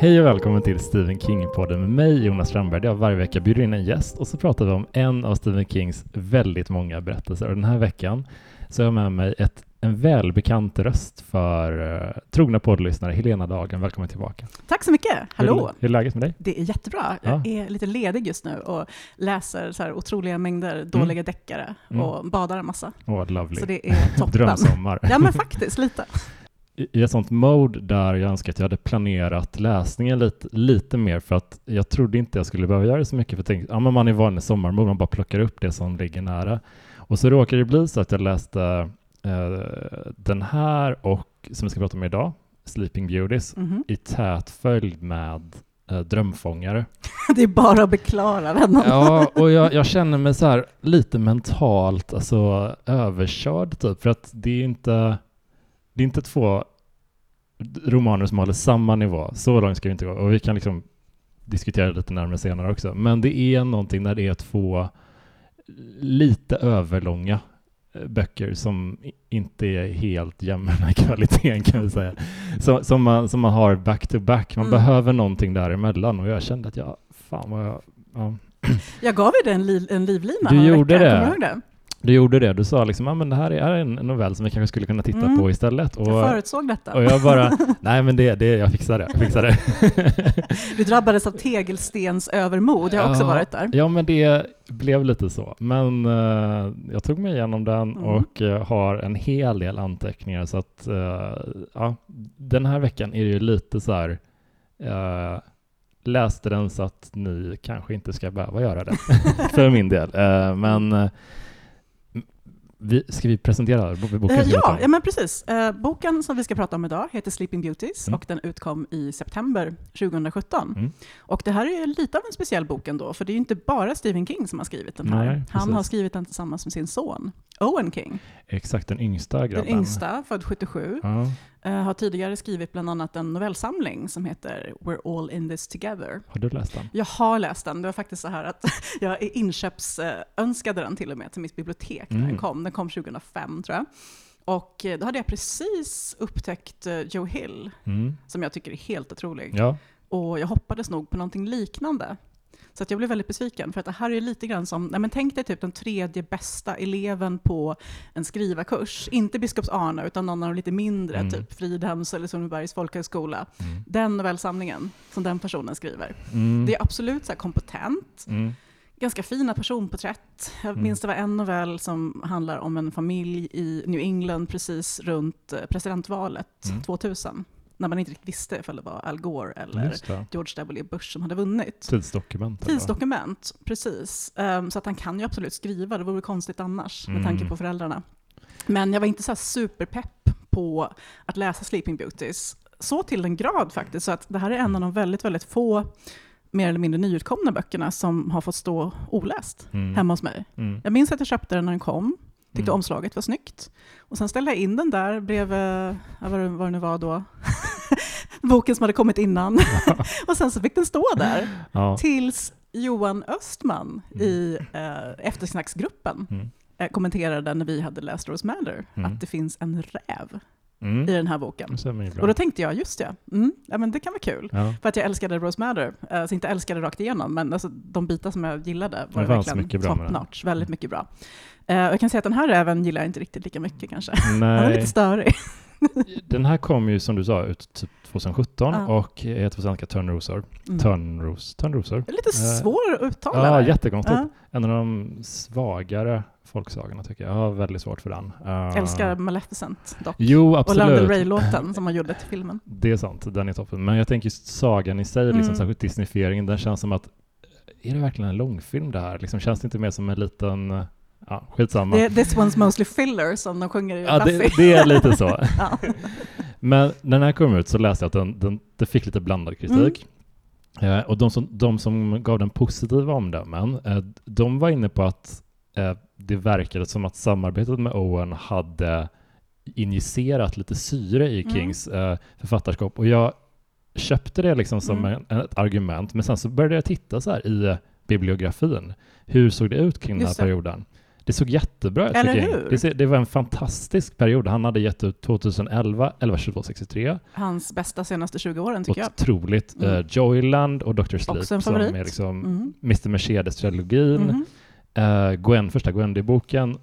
Hej och välkommen till Stephen King-podden med mig, Jonas Strandberg. Jag varje vecka bjuder in en gäst och så pratar vi om en av Stephen Kings väldigt många berättelser. Och den här veckan så har jag med mig ett, en välbekant röst för uh, trogna poddlyssnare, Helena Dagen. Välkommen tillbaka. Tack så mycket. Hallå. Hur, hur är läget med dig? Det är jättebra. Ja. Jag är lite ledig just nu och läser så här otroliga mängder dåliga deckare Mm. och badar en massa. Vad lovely. Så det är toppen. Drömsommar. Ja, men faktiskt lite. i ett sånt mode där jag önskar att jag hade planerat läsningen lite, lite mer för att jag trodde inte jag skulle behöva göra det så mycket för jag tänkte, ja men man är van i sommarmode, man bara plockar upp det som ligger nära. Och så råkade det bli så att jag läste eh, den här och, som vi ska prata om idag, Sleeping Beauties, Mhm. i tät följd med eh, Drömfångare. Det är bara att beklaga vännen. Ja, och jag, jag känner mig så här lite mentalt alltså, överkörd typ, för att det är inte, det är inte två romaner som håller samma nivå. Så långt ska vi inte gå. Och vi kan liksom diskutera det lite närmare senare också. Men det är någonting när det är två lite överlånga eh, böcker som inte är helt jämna i kvaliteten kan vi säga. Så, som, man, som man har back to back. Man Mm. behöver någonting däremellan och jag kände att jag, fan vad jag, ja. Jag gav ju dig en, liv, en livlina Du gjorde veckor. det. Du gjorde det, du sa liksom, ja men det här är en novell som vi kanske skulle kunna titta Mm. på istället. Och, Jag förutsåg detta. och jag bara, nej men det, det, jag fixar det, jag fixar det. Du drabbades av tegelstens övermod. Jag har också Ja. varit där. Ja men det blev lite så. Men eh, jag tog mig igenom den Mm. och eh, har en hel del anteckningar så att eh, ja, den här veckan är det ju lite så här läste den så att ni kanske inte ska behöva göra det för min del. Men vi, ska vi presentera bo- boken? Eh, ja, ja, men precis. Eh, boken som vi ska prata om idag heter Sleeping Beauties Mm. och den utkom i september 2017. Mm. Och det här är lite av en speciell bok ändå, för det är inte bara Stephen King som har skrivit den här. Nej, Han har skrivit den tillsammans med sin son, Owen King. Exakt, den yngsta grabben. Den yngsta, född 77. Ja, eh, har tidigare skrivit bland annat en novellsamling som heter We're all in this together. har du läst den? Jag har läst den. Det var faktiskt så här att jag inköpsönskade den till och med till mitt bibliotek när Mm. den kom. Den kom 2005 tror jag. Och eh, då hade jag precis upptäckt eh, Joe Hill, Mm. som jag tycker är helt otrolig. Ja, Och jag hoppades nog på någonting liknande. Så att jag blev väldigt besviken, för att det här är lite grann som, nej men tänk dig typ den tredje bästa eleven på en skrivarkurs. Inte Biskops Arne, utan någon av de lite mindre, Mm. typ Fridhems eller Sundbybergs folkhögskola. mm. Den novellsamlingen som den personen skriver. Mm. Det är absolut så kompetent, Mm. ganska fina personporträtt. Jag Mm. minns det var en novell som handlar om en familj i New England precis runt eh, presidentvalet Mm. 2000. När man inte riktigt visste ifall det var Al Gore eller. George W. Bush som hade vunnit. Tidsdokument. eller? Tidsdokument, precis. Ehm, så att han kan ju absolut skriva, det vore konstigt annars med Mm. tanke på föräldrarna. Men jag var inte så superpepp på att läsa Sleeping Beauties. Så till den grad faktiskt, så att det här är en av de väldigt, väldigt få mer eller mindre nyutkomna böckerna som har fått stå oläst Mm. hemma hos mig. Mm. Jag minns att jag köpte den när den kom, tyckte Mm. omslaget var snyggt. Och sen ställde jag in den där bredvid, vad det nu var då, boken som hade kommit innan. och sen så fick den stå där Ja. tills Johan Östman Mm. i eh, eftersnacksgruppen Mm. eh, kommenterade när vi hade läst Rose Matter Mm. att det finns en räv Mm. i den här boken. Och då tänkte jag, just det, mm, ja, men det kan vara kul. ja. För att jag älskade Rose Matter, eh, alltså inte älskade rakt igenom, men alltså, de bitar som jag gillade var Det verkligen top notch, väldigt mycket bra. Eh, och jag kan säga att den här räven gillar jag inte riktigt lika mycket kanske. Han är Nej, lite störig. Den här kom ju som du sa ut typ 2017 Ja. och heter på svenska Törnrosor. Mm. Törnros, Törnrosor. Lite Eh, svår att uttala. Ja, där. jättekonstigt. Ja. En av de svagare folksagorna tycker jag. Jag har väldigt svårt för den. Uh, Älskar Maleficent dock. Jo, Och Lana Del absolut. Rey-låten som man gjorde till filmen. Det är sant, den är toppen. Men jag tänker just sagan i sig, liksom, Mm. särskilt Disneyfieringen, den känns som att är det verkligen en långfilm det här? Liksom, känns det inte mer som en liten, ja, skitsamma. Det This one's mostly filler som de sjunger i ja, det, det är lite så. Ja. Men när den här kom ut så läste jag att den, den, det fick lite blandad kritik. Eh, och de som, de som gav den positiva omdömen, eh, de var inne på att eh, det verkade som att samarbetet med Owen hade injicerat lite syre i Mm. Kings eh, författarskap. Och jag köpte det liksom som Mm. en, ett argument, men sen så började jag titta så här i bibliografin. Hur såg det ut kring den här Just det. Det såg jättebra ut Eller hur? Det, det var en fantastisk period. Han hade gett ut 2011, 11, 22, 63. Hans bästa senaste 20 åren tycker jag. Otroligt. Mm. Eh, Joyland och Dr. Sleep Också en som favorit. är liksom Mm. Mr. Mercedes-trilogin. Mhm. Eh, Gwen, första Gwendy-boken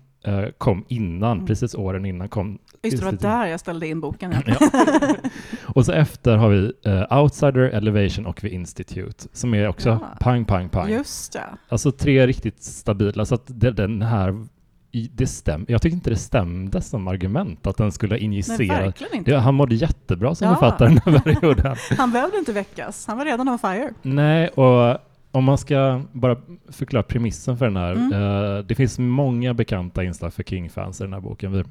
kom innan, Mm. precis åren innan kom. Just det, var där jag ställde in boken. Ja. Ja. och så efter har vi eh, Outsider, Elevation och The Institute som är också Ja. pang, pang, pang. Just det. Alltså tre riktigt stabila, så att det, den här, det stäm, jag tyckte inte det stämde som argument att den skulle Nej, injicera. verkligen inte. Det, han mådde jättebra som Ja. författare den här perioden. Han behövde inte väckas. Han var redan on fire. Nej, och om man ska bara förklara premissen för den här. Mm. Eh, det finns många bekanta inslag för King-fans i den här boken. Vi,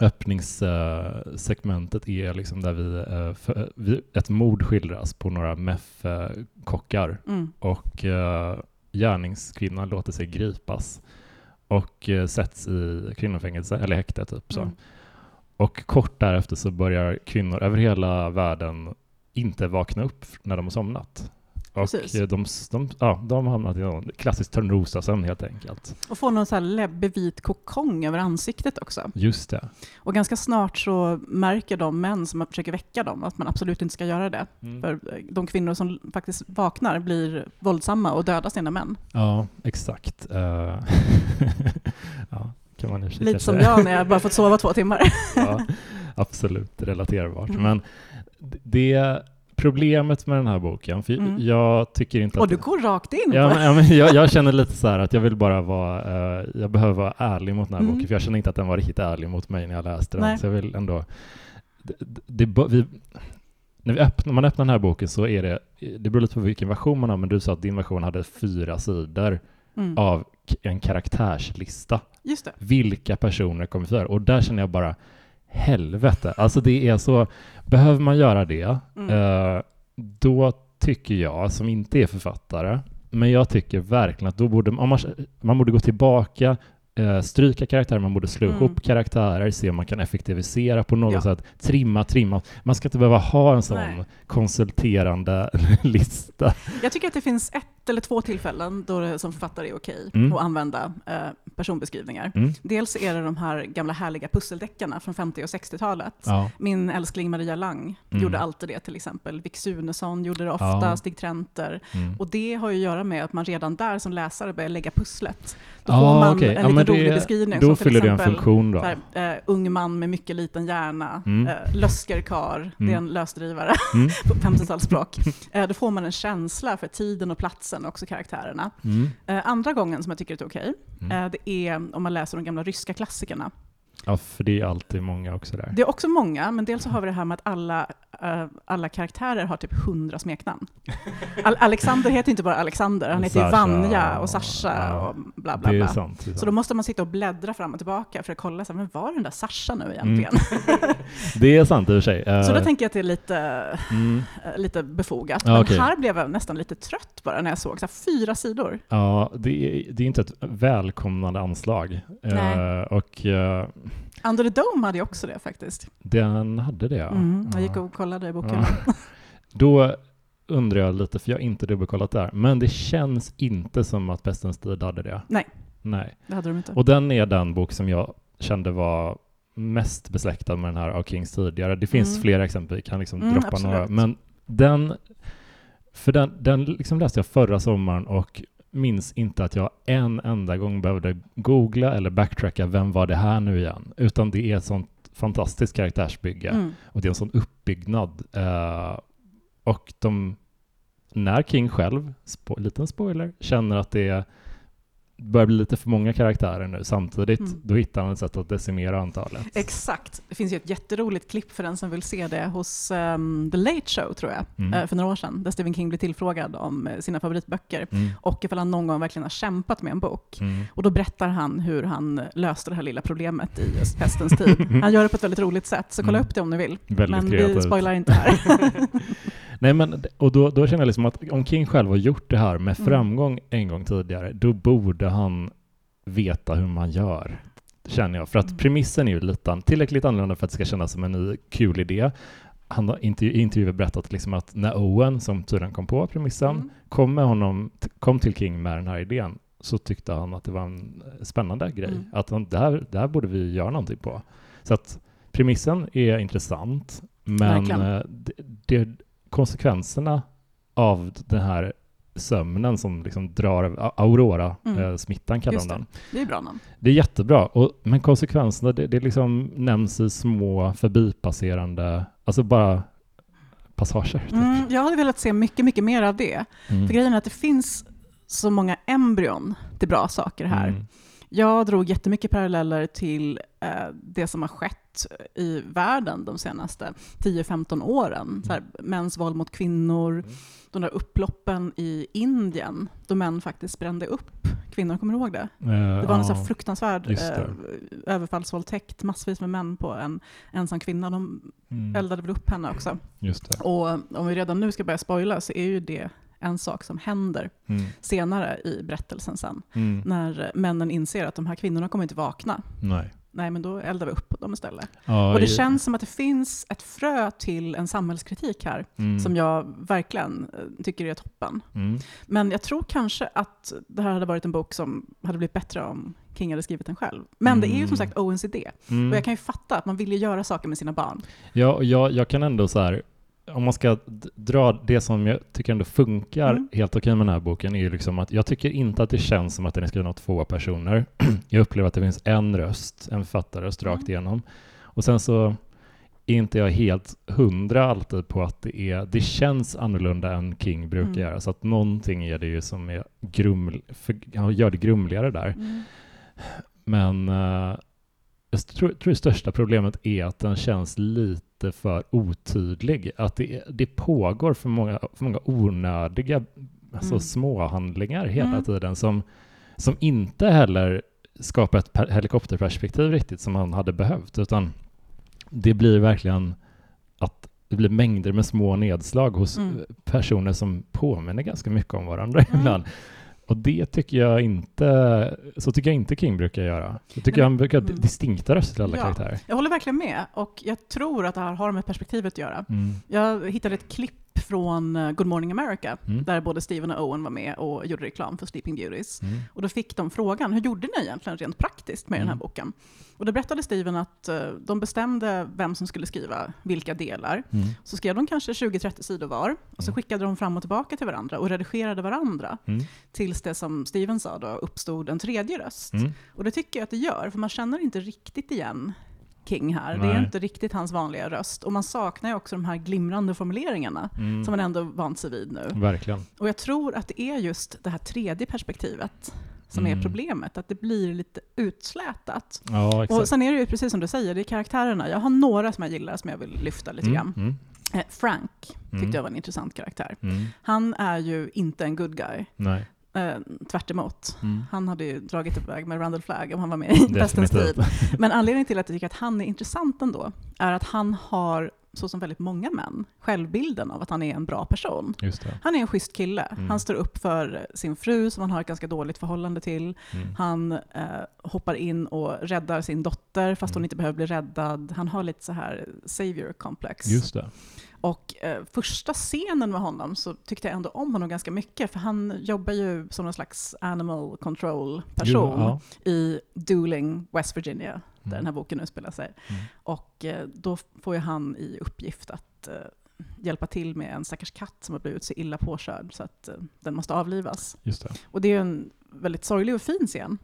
öppningssegmentet är liksom där vi, eh, för, vi, ett mord skildras på några MEF-kockar Mm. och eh, gärningskvinnan låter sig gripas och eh, sätts i kvinnofängelse, eller häkte typ så. Mm. Och kort därefter så börjar kvinnor över hela världen inte vakna upp när de har somnat. Och Precis. eh, de, de, ja, de hamnat i någon klassisk Törnrosasömn helt enkelt. Och få någon så här läbbevit kokong över ansiktet också. Just det. Och ganska snart så märker de män som försöker väcka dem att man absolut inte ska göra det. Mm. För eh, de kvinnor som faktiskt vaknar blir våldsamma och dödar sina män. Ja, exakt. Eh, ja, kan man Lite kanske- som jag när jag bara fått sova två timmar. ja, absolut relaterbart. Mm. Men det problemet med den här boken, för Mm. jag tycker inte Och att... du går rakt in Ja, men, ja, men jag, jag känner lite så här att jag vill bara vara, eh, jag behöver vara ärlig mot den här Mm. boken, för jag känner inte att den var riktigt ärlig mot mig när jag läste den. Nej. Så jag vill ändå, det, det, vi, när, vi öppnar, när man öppnar den här boken så är det, det beror lite på vilken version man har, men du sa att din version hade fyra sidor Mm. av en karaktärslista. Vilka personer kommer för? Och där känner jag bara, helvete, alltså det är så, behöver man göra det, Mm. eh, då tycker jag, som inte är författare, men jag tycker verkligen att då borde man, man borde gå tillbaka, eh, stryka karaktärer, man borde slå Mm. ihop karaktärer, se om man kan effektivisera på något Ja. sätt, trimma, trimma. Man ska inte behöva ha en sån Nej. konsulterande lista. Jag tycker att det finns ett eller två tillfällen då det som författare är okej Mm. att använda eh, personbeskrivningar. Mm. Dels är det de här gamla härliga pusseldeckarna från 50 och 60-talet. Ja. Min älskling Maria Lang Mm. gjorde alltid det till exempel. Vic Sunesson gjorde det ofta, Ja. Stig Trenter. Mm. Och det har ju att göra med att man redan där som läsare börjar lägga pusslet. Då Ja, får man okej. en Ja, liten men det- rolig beskrivning. Då fyller det en funktion då. här, eh, ung man med mycket liten hjärna, Mm. eh, löskerkar, det är en lösdrivare Mm. på 50-talsspråk. Eh, då får man en känsla för tiden och platsen och också karaktärerna. Mm. Eh, andra gången som jag tycker är okej, Mm. eh, det är om man läser de gamla ryska klassikerna. Ja, för det är alltid många också där. Det är också många, men dels så har vi det här med att alla, eh, alla karaktärer har typ hundra smeknamn. Al- Alexander heter inte bara Alexander, han heter Sasha Vanja och Sasha ja. och bla bla bla. sant. Så då måste man sitta och bläddra fram och tillbaka för att kolla, så här, men var är den där Sasha nu egentligen? Det är sant i och för sig. Så då Eh, tänker jag att det är lite, mm. eh, lite befogat. Men okej. här blev jag nästan lite trött bara när jag såg så här, fyra sidor. Ja, det är, det är inte ett välkomnande anslag. Eh, och Under the Dome hade jag också det faktiskt. den hade det, ja. Mm, jag gick och kollade i boken. Ja. Då undrar jag lite, för jag har inte dubbelkollat där, men det känns inte som att Pestens tid hade det. Nej. Nej. Det hade de inte. Och den är den bok som jag kände var mest besläktad med den här av Kings tidigare. Det finns Mm. flera exempel, vi kan liksom Mm, droppa absolut. några. Men den, för den, den liksom läste jag förra sommaren och minns inte att jag en enda gång behövde googla eller backtracka vem var det här nu igen, utan det är ett sånt fantastiskt karaktärsbygge Mm. och det är en sån uppbyggnad. Eh, och de, när King själv, spo, liten spoiler, känner att det börjar bli lite för många karaktärer nu samtidigt, Mm. då hittar han ett sätt att decimera antalet. Exakt. Det finns ju ett jätteroligt klipp för den som vill se det hos ehm, The Late Show, tror jag, Mm. eh, för några år sedan, där Stephen King blir tillfrågad om eh, sina favoritböcker Mm. och ifall han någon gång verkligen har kämpat med en bok. Mm. Och då berättar han hur han löste det här lilla problemet i just Pestens tid. Han gör det på ett väldigt roligt sätt, så kolla Mm. upp det om ni vill. Väldigt Men vi kreativt. spoilar inte här. Nej, men, och då, då känner jag liksom att om King själv har gjort det här med Mm. framgång en gång tidigare, då borde han veta hur man gör, känner jag. För att Mm. premissen är ju lite tillräckligt annorlunda för att det ska kännas som en ny kul idé. Han har i intervjuer berättat liksom att när Owen, som tydligen kom på premissen, Mm. kom, med honom, kom till King med den här idén, så tyckte han att det var en spännande grej. Mm. Att han, det, här, det här borde vi göra någonting på. Så att premissen är intressant, men eh, det, det, konsekvenserna av den här sömnen som liksom drar Mm. Aurora-smittan kallar de det. den. Det är bra namn. Det är jättebra, och, men konsekvenserna det, det liksom nämns i små förbipasserande, alltså bara passager. Typ. Mm, jag hade velat se mycket, mycket mer av det. Mm. För grejen är att det finns så många embryon till bra saker här. Mm. Jag drog jättemycket paralleller till eh, det som har skett i världen de senaste 10-15 åren. Så här, mäns våld mot kvinnor, Mm. de där upploppen i Indien, då män faktiskt brände upp kvinnor. Kommer du ihåg det? Det var en så fruktansvärd eh, överfallsvåldtäkt, massvis med män på en ensam kvinna. De Mm. eldade väl upp henne också. Och om vi redan nu ska börja spoila så är ju det en sak som händer Mm. senare i berättelsen sen. Mm. När männen inser att de här kvinnorna kommer inte vakna. Nej. Nej, men då eldar vi upp dem istället. Ja, Och det i- känns som att det finns ett frö till en samhällskritik här, mm. som jag verkligen eh, tycker är toppen. Mm. Men jag tror kanske att det här hade varit en bok som hade blivit bättre om King hade skrivit den själv. Men det är ju Mm. som sagt ONCD. Mm. Och jag kan ju fatta att man vill ju göra saker med sina barn. Ja, och jag, jag kan ändå så här, om man ska dra det som jag tycker ändå funkar Mm. helt okej med den här boken är ju liksom att jag tycker inte att det känns som att den är skriven av två personer. jag upplever att det finns en röst, en författarröst rakt Mm. igenom. Och sen så är inte jag helt hundra alltid på att det är, det känns annorlunda än King brukar Mm. göra. Så att någonting är det ju som är gruml, för, gör det grumligare där. Men eh, jag tror, tror det största problemet är att den känns lite för otydlig. Att det, det pågår för många, för många onödiga alltså Mm. småhandlingar hela Mm. tiden som, som inte heller skapar ett per- helikopterperspektiv riktigt som man hade behövt. Utan det blir verkligen att det blir mängder med små nedslag hos Mm. personer som påminner ganska mycket om varandra Mm. ibland. Och det tycker jag inte, så tycker jag inte King brukar göra. Jag tycker Nej, han brukar mm. distinkta röster till alla Ja. karaktärer. Jag håller verkligen med och jag tror att det här har med perspektivet att göra. Mm. Jag hittade ett klipp från eh, Good Morning America Mm. där både Steven och Owen var med och gjorde reklam för Sleeping Beauties. Mm. Och då fick de frågan, hur gjorde ni egentligen rent praktiskt med den här Mm. boken? Och då berättade Steven att eh, de bestämde vem som skulle skriva vilka delar. Mm. Så skrev de kanske 20-30 sidor var, och så Mm. skickade de fram och tillbaka till varandra och redigerade varandra. Mm. Tills det som Steven sa då uppstod en tredje röst. Mm. Och det tycker jag att det gör, för man känner inte riktigt igen King här. Det är Nej. inte riktigt hans vanliga röst. Och man saknar ju också de här glimrande formuleringarna Mm. som man ändå vant sig vid nu. Verkligen. Och jag tror att det är just det här tredje perspektivet som Mm. är problemet, att det blir lite utslätat. Ja. Och sen är det ju precis som du säger, det är karaktärerna. Jag har några som jag gillar som jag vill lyfta lite grann. Mm. Eh, Frank tyckte Mm. jag var en intressant karaktär. Mm. Han är ju inte en good guy, Nej. Eh, tvärt. Mm. Han hade ju dragit iväg med Randall Flagg om han var med i Västens tid. Men anledningen till att jag tycker att han är intressant ändå, är att han har, så som väldigt många män, självbilden av att han är en bra person. Han är en schysst kille. Mm. Han står upp för sin fru som han har ett ganska dåligt förhållande till. Mm. Han eh, hoppar in och räddar sin dotter fast hon Mm. inte behöver bli räddad. Han har lite så här savior complex. Just det. Och eh, första scenen med honom så tyckte jag ändå om honom ganska mycket för han jobbar ju som någon slags animal control person Ja. i Dueling, West Virginia, där Mm. den här boken utspelar sig. Mm. Och eh, då får ju han i uppgift att eh, hjälpa till med en stackars katt som har blivit så illa påkörd så att eh, den måste avlivas. Just det. Och det är en väldigt sorglig och fin scen.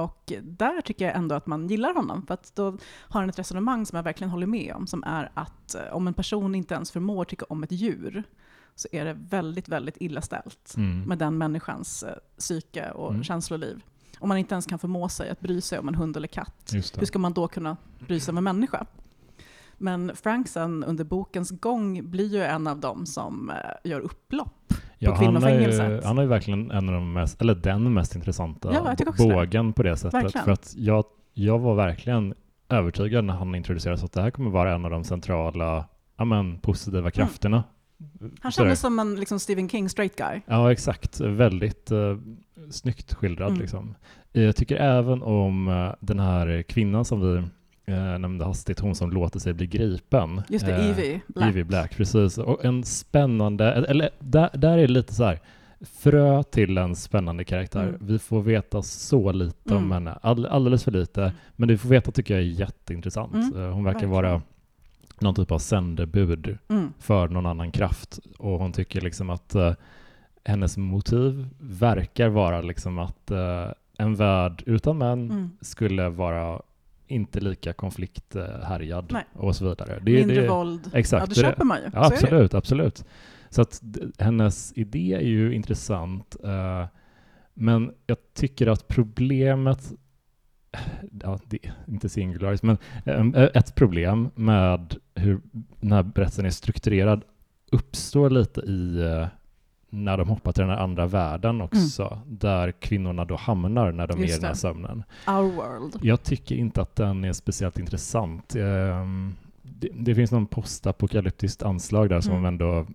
Och där tycker jag ändå att man gillar honom, för att då har han ett resonemang som jag verkligen håller med om, som är att eh, om en person inte ens förmår tycka om ett djur, så är det väldigt, väldigt illa ställt Mm. med den människans eh, psyke och Mm. känsloliv. Om man inte ens kan förmå sig att bry sig om en hund eller katt, hur ska man då kunna bry sig om en människa? Men Frank sen under bokens gång blir ju en av dem som eh, gör upplopp. Ja, han, är ju, kvinnofängelset. han är ju verkligen en av de mest, eller den mest intressanta Ja, också det. bågen på det sättet. Verkligen. För att jag, jag var verkligen övertygad när han introducerades att det här kommer vara en av de centrala, ja men, positiva krafterna. Mm. Han kändes som en liksom, Stephen King straight guy. Ja, exakt. Väldigt uh, snyggt skildrad. Mm. Liksom. Eh, Jag tycker även om eh, den här kvinnan som vi uh, nämnde hastigt, hon som låter sig bli gripen. Just det, Eh, Evie Black. Evie Black, precis. Och en spännande, eller där, där är det lite så här, frö till en spännande karaktär. Mm. Vi får veta så lite om Mm. henne, All, alldeles för lite, men det vi får veta tycker jag är jätteintressant. Mm, Eh, Hon verkar verkligen. vara någon typ av sändebud Mm. för någon annan kraft och hon tycker liksom att eh, hennes motiv verkar vara liksom att eh, en värld utan män Mm. skulle vara inte lika konflikthärjad Nej. och så vidare. Det, Mindre det, våld. Exakt. ja, det det- köper man ju. Ja, absolut, absolut. Så att hennes idé är ju intressant, eh, men jag tycker att problemet, ja, det är inte singularis, men eh, ett problem med hur den här berättelsen är strukturerad uppstår lite i eh, när de hoppar till den här andra världen också, där kvinnorna då hamnar när de är i Mm. Just den här sömnen. Our world. Jag tycker inte att den är speciellt intressant. Ehm, Det, det finns någon postapokalyptiskt anslag där som Mm. ändå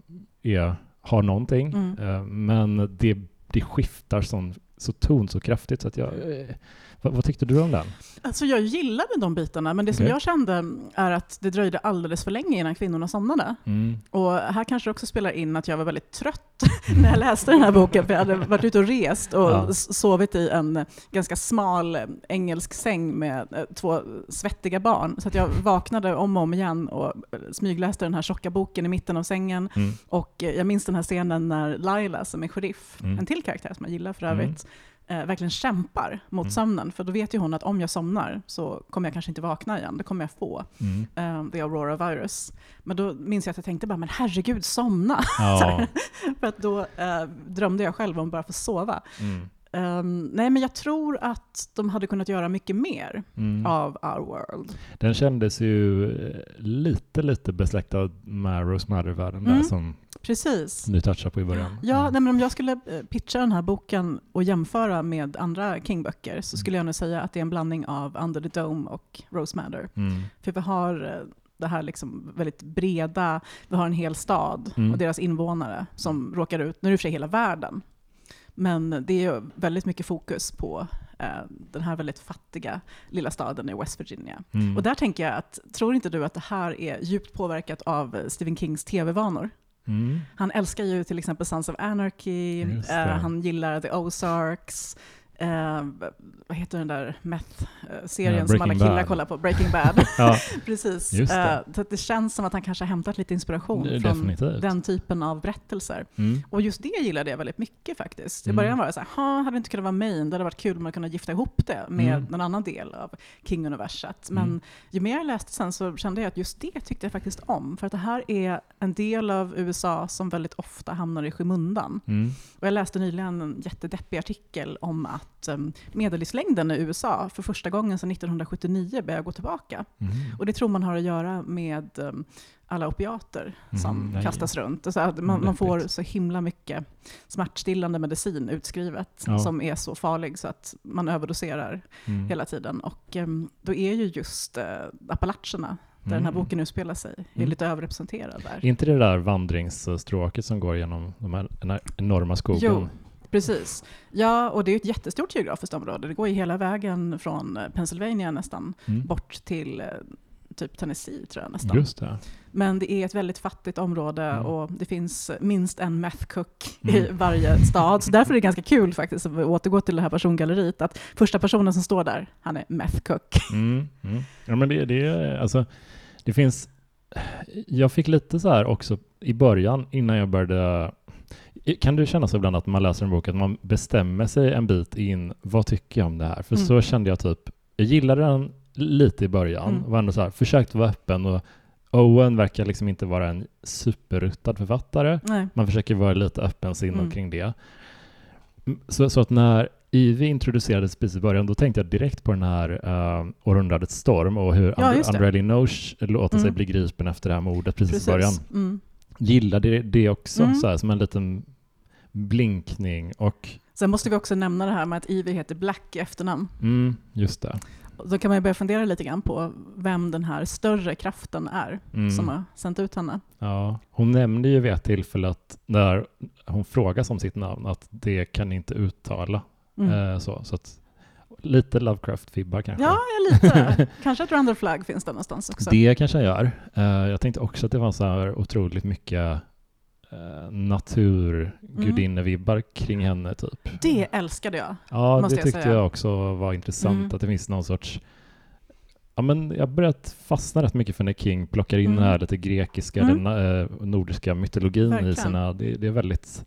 är, har någonting, Mm. Eh, men det, det skiftar sån, så ton så kraftigt så att jag... eh, Vad, vad tyckte du om den? Alltså jag gillade de bitarna, men det som Okej. jag kände är att det dröjde alldeles för länge innan kvinnorna somnade. Mm. Och här kanske det också spelar in att jag var väldigt trött när jag läste den här boken, för jag hade varit ute och rest och Ja. sovit i en ganska smal eh, engelsk säng med eh, två svettiga barn. Så att jag vaknade om och om igen och smygläste den här tjocka boken i mitten av sängen. Mm. Och jag minns den här scenen när Laila, som är sheriff, Mm. en till karaktär som jag gillar för Mm. övrigt, eh, verkligen kämpar mot Mm. sömnen. För då vet ju hon att om jag somnar så kommer jag kanske inte vakna igen. Det kommer jag få, Mm. eh, the Aurora virus. Men då minns jag att jag tänkte bara, men herregud, somna! Ja. för att då eh, drömde jag själv om bara få sova. Mm. Ehm, nej, men jag tror att de hade kunnat göra mycket mer Mm. av Our World. Den kändes ju eh, lite, lite besläktad med Rosemary-världen där Mm. som Precis. du touchade på i början. Ja, Mm. nej, men om jag skulle eh, pitcha den här boken och jämföra med andra King-böcker så skulle jag nog säga att det är en blandning av Under the Dome och Rose Matter. Mm. För vi har eh, det här liksom väldigt breda, vi har en hel stad Mm. och deras invånare som råkar ut, nu är det för sig hela världen, men det är väldigt mycket fokus på eh, den här väldigt fattiga lilla staden i West Virginia. Mm. Och där tänker jag att, tror inte du att det här är djupt påverkat av Stephen Kings tv-vanor? Mm. Han älskar ju till exempel Sons of Anarchy, det. han gillar The Ozarks, eh, vad heter den där meth-serien Ja, som alla killar Bad. kollar på? Breaking Bad. Ja, Precis. Det. Eh, så det känns som att han kanske har hämtat lite inspiration det- från definitivt. den typen av berättelser. Mm. Och just det gillade jag väldigt mycket faktiskt. I Mm. början var jag så här, "Ha, hade det inte kunnat vara Maine, det hade varit kul om man kunde gifta ihop det med Mm. en annan del av King-universat. Men Mm. ju mer jag läste sen så kände jag att just det tyckte jag faktiskt om. För att det här är en del av USA som väldigt ofta hamnar i skymundan. Mm. Och jag läste nyligen en jättedeppig artikel om att um, medellivslängden i USA för första gången sedan 1979 börjar gå tillbaka. Mm. Och det tror man har att göra med um, alla opiater som Mm, kastas runt. Så att man, Mm, man får så himla mycket smärtstillande medicin utskrivet Ja. som är så farlig så att man överdoserar Mm. hela tiden. Och um, då är ju just uh, Appalacherna, där den här Mm. boken utspelar sig, är Mm. lite överrepresenterad där. Är inte det där vandringsstråket som går genom de här enorma skogen? Jo, precis. Ja, och det är ett jättestort geografiskt område. Det går ju hela vägen från eh, Pennsylvania nästan Mm. bort till eh, typ Tennessee tror jag nästan. Just det. Men det är ett väldigt fattigt område Mm. och det finns minst en meth cook i Mm. varje stad. Så därför är det ganska kul faktiskt, att återgå till det här persongalleriet, att första personen som står där, han är meth cook. Mm. Mm. Ja, men det, det, alltså, det finns... Jag fick lite så här också i början, innan jag började... Kan du känna så ibland att man läser en bok, att man bestämmer sig en bit in, vad tycker jag om det här? För Mm. så kände jag typ, jag gillade den lite i början, Mm. var ändå så här, försökte vara öppen och Owen verkar liksom inte vara en superruttad författare. Nej. Man försöker vara lite öppensinnad Mm. kring det. Mm, Så, så att när Ivy introducerades precis i början, då tänkte jag direkt på den här uh, århundradets storm och hur Ja. Andrea Linoche låter sig Mm. bli gripen efter det här mordet precis, i början. Mm. Gillade det, det också, Mm. så här, som en liten blinkning och Sen måste vi också nämna det här med att Ivy heter Black i efternamn. mm, just det. Då kan man ju börja fundera lite grann på vem den här större kraften är Mm. som har sänt ut henne. Ja, hon nämnde ju vid ett tillfälle att när hon frågas om sitt namn att det kan inte uttala. Mm. Eh, så, så att, lite Lovecraft-vibbar kanske. Ja, ja, lite. Kanske att Randall Flagg finns där någonstans också. Det kanske jag gör. Eh, jag tänkte också att det var så här otroligt mycket eh, naturgudinne-vibbar kring henne typ. Det älskade jag. Ja, måste det jag tyckte säga. jag också var intressant, Mm. att det finns någon sorts Ja, men jag har börjat fastna rätt mycket för när King plockar in Mm. den här lite grekiska, Mm. den eh, nordiska mytologin Verkligen. i sina... Det, det är väldigt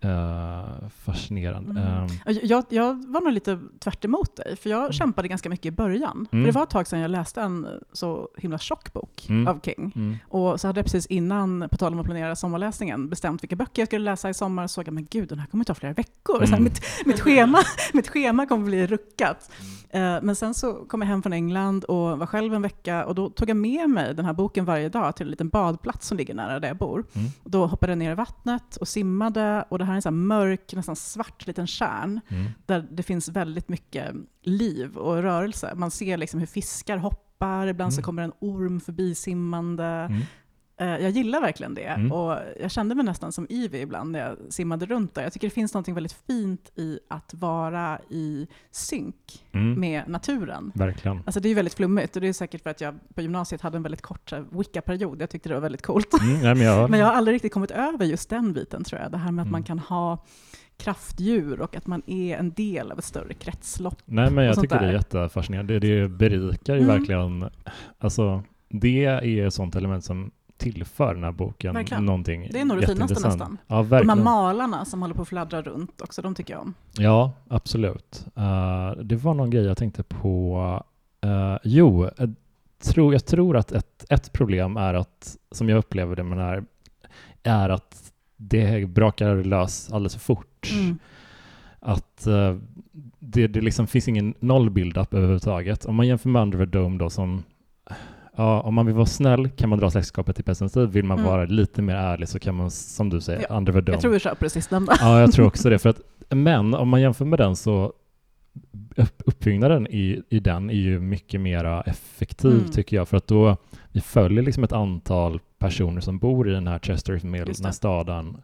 eh, fascinerande. Mm. Och Jag, jag var nog lite tvärt emot dig, för jag Mm. kämpade ganska mycket i början. Mm. För det var ett tag sedan jag läste en så himla tjock bok Mm. av King. mm. Och så hade jag precis innan, på tal om att planera sommarläsningen, bestämt vilka böcker jag skulle läsa i sommar. Och såg jag, men gud, den här kommer ta flera veckor. Mm. Så här, mitt, mitt, schema, mitt schema kommer bli ruckat. Eh, men sen så kom jag hem från England och var själv en vecka. Och då tog jag med mig den här boken varje dag till en liten badplats som ligger nära där jag bor. Mm. Och då hoppade jag ner i vattnet och simmade. Och det här är en här mörk, nästan svart liten kärn Mm. där det finns väldigt mycket liv och rörelse. Man ser liksom hur fiskar hoppar, ibland så Mm. kommer en orm förbi simmande. Mm. Eh, Jag gillar verkligen det. Mm. Och jag kände mig nästan som Ivy ibland när jag simmade runt där. Jag tycker det finns något väldigt fint i att vara i synk Mm. med naturen. Verkligen. Alltså det är ju väldigt flummigt och det är säkert för att jag på gymnasiet hade en väldigt kort Wicca-period. Jag tyckte det var väldigt coolt. Mm, nej, men jag, Men jag har aldrig riktigt kommit över just den biten tror jag. Det här med att Mm. man kan ha kraftdjur och att man är en del av ett större kretslopp. nej, men jag tycker det är där. jättefascinerande. Det, det berikar ju Mm. verkligen... Alltså, det är ett sånt element som tillför den här boken Verkligen. någonting Det är nog det finaste nästan. Ja, De här malarna som håller på att fladdra runt också, de tycker jag om. Ja, absolut. Eh, det var någon grej jag tänkte på. Eh, jo, jag tror, jag tror att ett, ett problem är att, som jag upplever det med den här, är att det brakar lös alldeles för fort. Mm. Att eh, det, det liksom finns ingen noll build-up överhuvudtaget. Om man jämför med Under the Dome då som Ja, om man vill vara snäll kan man dra släktskapet till presentativ. Vill man Mm. vara lite mer ärlig så kan man, som du säger, Ja, Under the Dome. Jag tror vi kör på det sistnämnda. Ja, jag tror också det. För att, men om man jämför med den så upp, uppbyggnaden i, i den är ju mycket mer effektiv Mm. tycker jag. För att då vi följer liksom ett antal personer som bor i den här Chesterfield Mill, den här staden,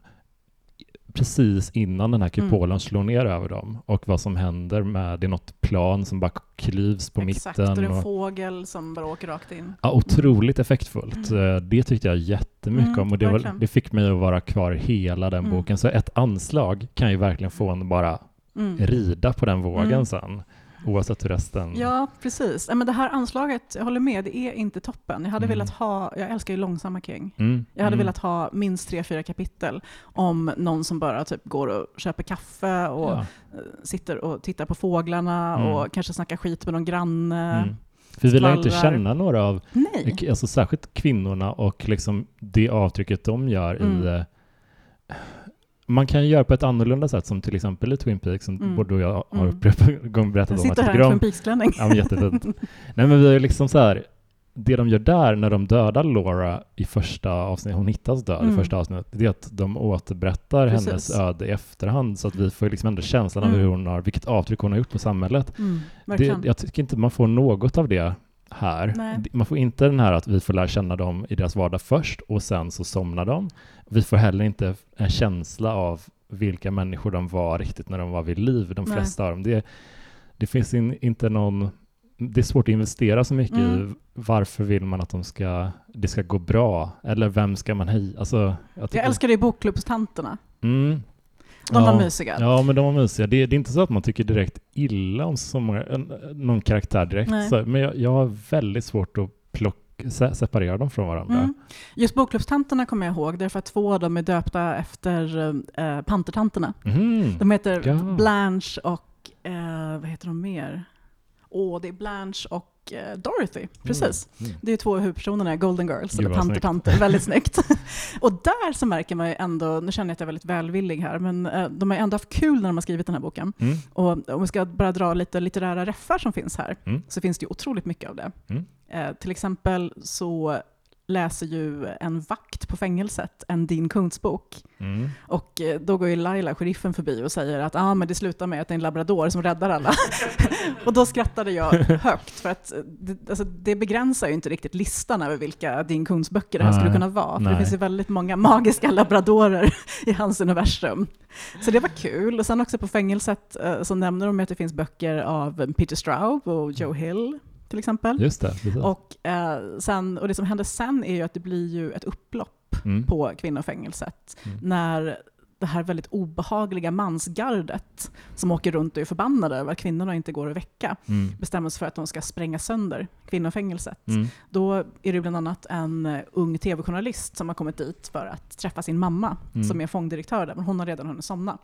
precis innan den här Mm. kupolen slår ner över dem. Och vad som händer med, det är något plan som bara klyvs på Exakt, och det mitten. är en fågel som bara åker rakt in. ja, otroligt effektfullt. Mm. Eh, Det tyckte jag jättemycket Mm, om och det, var, det fick mig att vara kvar hela den Mm. boken. Så ett anslag kan ju verkligen få en bara Mm. rida på den vågen Mm. sen. Oavsett hur resten... Ja, precis. Men det här anslaget, jag håller med, det är inte toppen. Jag hade Mm. velat ha, jag älskar ju långsamma King. Mm, Jag hade mm. velat ha minst tre, fyra kapitel om någon som bara typ går och köper kaffe och Ja. eh, sitter och tittar på fåglarna Mm. och kanske snackar skit med någon granne. Mm. För vi lär inte känna några av, Nej. alltså särskilt kvinnorna och liksom det avtrycket de gör i... Man kan ju göra på ett annorlunda sätt som till exempel i Twin Peaks som Mm. både du och jag har Mm. berättat Jag om att sitter här i. Twin Peaks-klänning. Ja, men jättefint. Nej men vi ju liksom så här, det de gör där när de dödar Laura i första avsnittet, hon hittas död i Mm. första avsnittet, det är att de återberättar Precis. hennes öde i efterhand så att vi får liksom ändå känslan av Mm. hur hon har, vilket avtryck hon har gjort på samhället. Mm, Det, jag tycker inte man får något av det här. Nej. Man får inte den här att vi får lära känna dem i deras vardag först och sen så somnar de. Vi får heller inte en känsla av vilka människor de var riktigt när de var vid liv, de Nej. flesta av dem. Det, det finns in, inte någon... Det är svårt att investera så mycket Mm. i varför vill man att de ska, det ska gå bra? Eller vem ska man heja? Alltså, jag, Jag älskar det i bokklubbstanterna. Mm. De ja. var mysiga. Ja, men de var mysiga. Det, det är inte så att man tycker direkt illa om så många, någon karaktär direkt. Så, men jag, jag har väldigt svårt att plocka, se, separera dem från varandra. Mm. Just bokklubbstanterna kommer jag ihåg, därför att två av dem är döpta efter eh, pantertanterna. Mhm. De heter Ja. Blanche och, eh, vad heter de mer? Åh, det är Blanche och eh, Dorothy, precis. Mm. Mm. Det är två huvudpersonerna Golden Girls, Gud, eller snyggt. Pantertanter, väldigt snyggt. och där så märker man ju ändå, nu känner jag att jag är väldigt välvillig här, men eh, de har ändå haft kul när de har skrivit den här boken. Mm. Och om vi ska bara dra lite litterära reffar som finns här, Mm. så finns det ju otroligt mycket av det. Mm. Eh, till exempel så läser ju en vakt på fängelset en Dean Koontz bok. Mm. Och eh, då går ju Laila, sheriffen, förbi och säger att ah, men det slutar med att det är en labrador som räddar alla. och då skrattade jag högt, för att eh, det, alltså, det begränsar ju inte riktigt listan över vilka Dean Koontz böcker det här skulle kunna vara. För det finns ju väldigt många magiska labradorer i hans universum. Så det var kul. Och sen också på fängelset eh, så nämner de att det finns böcker av Peter Straub och Joe Hill till exempel. Just det. Precis. Och, eh, sen, och det som händer sen är ju att det blir ju ett upplopp Mm. på kvinnofängelset. Mm. När det här väldigt obehagliga mansgardet som åker runt och är förbannade över att kvinnorna inte går att väcka Mm. bestämmer sig för att de ska spränga sönder kvinnofängelset. Mm. Då är det bland annat en eh, ung tv-journalist som har kommit dit för att träffa sin mamma Mm. som är fångdirektör där, men hon har redan hunnit somna.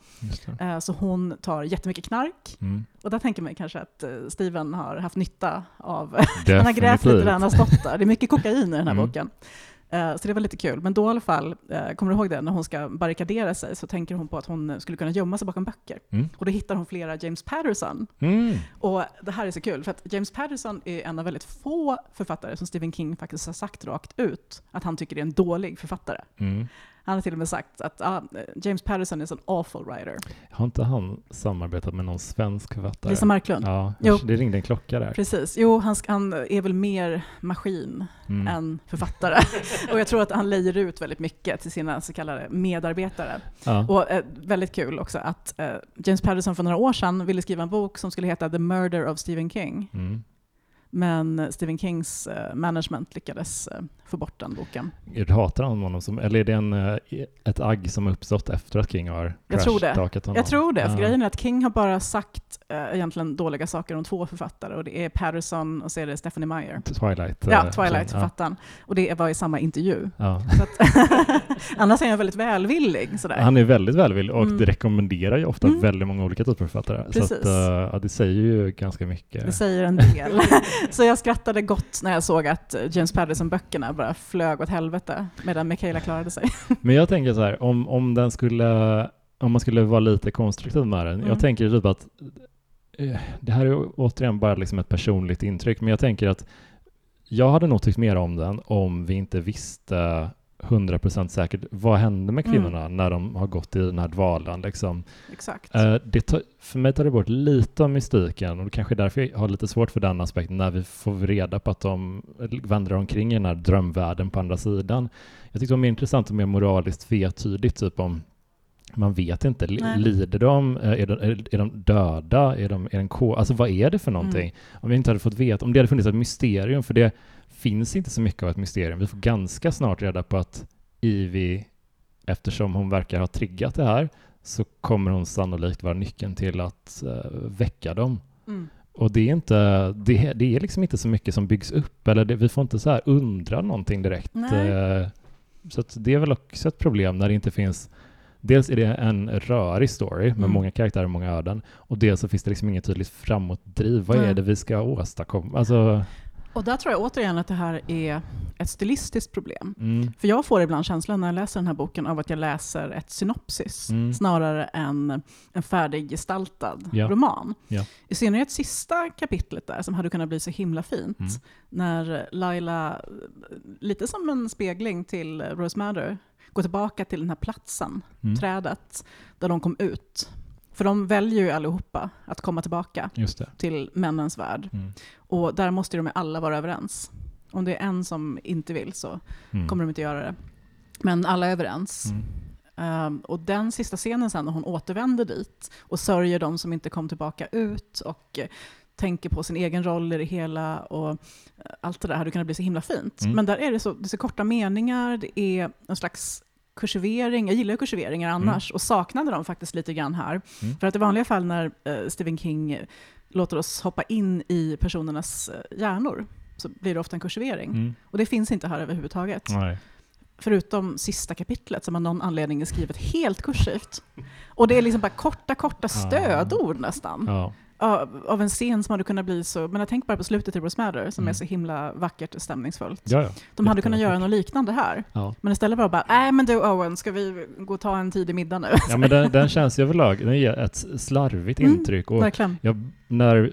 Eh, Så hon tar jättemycket knark Mm. och där tänker man kanske att eh, Steven har haft nytta av han har grävt lite där han har stått där. Det är mycket kokain i den här Mm. boken. Eh, Så det var lite kul. Men då i alla fall, eh, kommer du ihåg det, när hon ska barrikadera sig så tänker hon på att hon skulle kunna gömma sig bakom böcker. Mm. Och då hittar hon flera James Patterson. Mm. Och det här är så kul, för att James Patterson är en av väldigt få författare som Stephen King faktiskt har sagt rakt ut att han tycker är en dålig författare. Mm. Han har till och med sagt att ah, James Patterson is an awful writer. Har inte han samarbetat med någon svensk författare? Lisa Marklund. Ja, Jo. det ringde en klocka där. Precis. Jo, han, han är väl mer maskin Mm. än författare. och jag tror att han lejer ut väldigt mycket till sina så kallade medarbetare. Ja. Och eh, väldigt kul också att eh, James Patterson för några år sedan ville skriva en bok som skulle heta The Murder of Stephen King. Mm. Men Stephen Kings eh, management lyckades eh, få bort den boken. Hatar han honom som, eller är det en, eh, ett agg som uppstått efter att King har Jag tror det. honom? Jag tror det, för Ja. grejen är att King har bara sagt eh, egentligen dåliga saker om två författare och det är Patterson och så är det Stephanie Meyer. Twilight. Ja, eh, Twilight-författaren. Och det var i samma intervju. Ja. Så att annars är han väldigt välvillig. Sådär. Han är väldigt välvillig och Mm. det rekommenderar ju ofta Mm. väldigt många olika typer av författare. Så Precis. att, eh, ja, det säger ju ganska mycket. Det säger en del. Så jag skrattade gott när jag såg att James Patterson-böckerna bara flög åt helvete medan Michaela klarade sig. Men jag tänker så här, om, om den skulle, om man skulle vara lite konstruktiv med den. Mm. Jag tänker typ att, eh, det här är återigen bara liksom ett personligt intryck, men jag tänker att jag hade nog tyckt mer om den om vi inte visste 100% säkert vad hände med Mm. kvinnorna när de har gått i den här dvalan. Liksom. Exakt. Eh, det tar, för mig tar det bort lite av mystiken och det kanske är därför jag har lite svårt för den aspekten när vi får reda på att de vandrar omkring i den här drömvärlden på andra sidan. Jag tyckte det var mer intressant och mer moraliskt tvetydigt, typ om man vet inte, Nej. lider de? Eh, Är de, är, de döda? Är de, är de ko- alltså vad är det för någonting? Mm. Om vi inte hade fått veta, om det hade funnits ett mysterium, för det finns inte så mycket av ett mysterium. Vi får ganska snart reda på att Ivy, eftersom hon verkar ha triggat det här, så kommer hon sannolikt vara nyckeln till att eh, väcka dem. Mm. Och det är, inte, det, det är liksom inte så mycket som byggs upp, eller det, vi får inte så här undra någonting direkt. Eh, så det är väl också ett problem när det inte finns Dels är det en rörig story med Mm. många karaktärer och många öden och dels så finns det liksom inget tydligt framåtdriv. Vad Nej. är det vi ska åstadkomma? Alltså, Och där tror jag återigen att det här är ett stilistiskt problem. mm, För jag får ibland känslan när jag läser den här boken av att jag läser ett synopsis Mm. snarare än en färdiggestaltad Ja. roman. Ja. I synnerhet sista kapitlet där som hade kunnat bli så himla fint. Mm. När Laila, lite som en spegling till Rose Madder, går tillbaka till den här platsen, mm, trädet, där de kom ut. För de väljer ju allihopa att komma tillbaka till männens värld. Mm, Och där måste de alla vara överens. Om det är en som inte vill så mm, kommer de inte göra det. Men alla är överens. mm, Ehm, och den sista scenen sen när hon återvänder dit och sörjer de som inte kom tillbaka ut och eh, tänker på sin egen roll i det hela och eh, allt det där hade kunnat bli så himla fint. Mm. Men där är det så, det är så korta meningar, det är en slags kursivering. Jag gillar ju kursiveringar annars och saknade dem faktiskt lite grann här. Mm. För att i vanliga fall när eh, Stephen King låter oss hoppa in i personernas eh, hjärnor så blir det ofta en kursivering. mm, Och det finns inte här överhuvudtaget. nej. Förutom sista kapitlet som av någon anledning är skrivet helt kursivt. Och det är liksom bara korta, korta stödord nästan. Ja. Av, av en scen som hade kunnat bli så, men jag tänker bara på slutet i Rose Matter som Mm. är så himla vackert och stämningsfullt. Ja, ja. De hade kunnat göra något liknande här. Ja. Men istället var det bara, nej men du Owen, ska vi gå och ta en tidig middag nu? ja, men den, den känns ju överlag, den ger ett slarvigt Mm, intryck. Och Verkligen. jag, när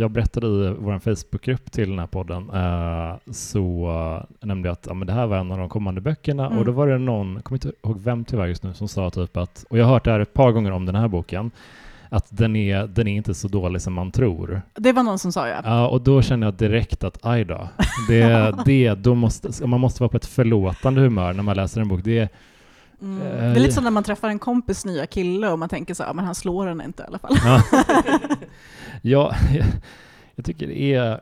jag berättade i vår Facebookgrupp till den här podden eh, så eh, nämnde jag att ja, men det här var en av de kommande böckerna Mm. och då var det någon, jag kommer inte ihåg vem tyvärr just nu, som sa typ att, och jag har hört det här ett par gånger om den här boken, att den är, den är inte så dålig som man tror. Det var någon som sa ja. Ja, och då känner jag direkt att aj då, det, det, då måste, man måste vara på ett förlåtande humör när man läser en bok. Det är, Mm. Eh, Det är lite som när man träffar en kompis nya kille och man tänker så här, men han slår henne inte i alla fall. Ja, ja jag, jag tycker det är,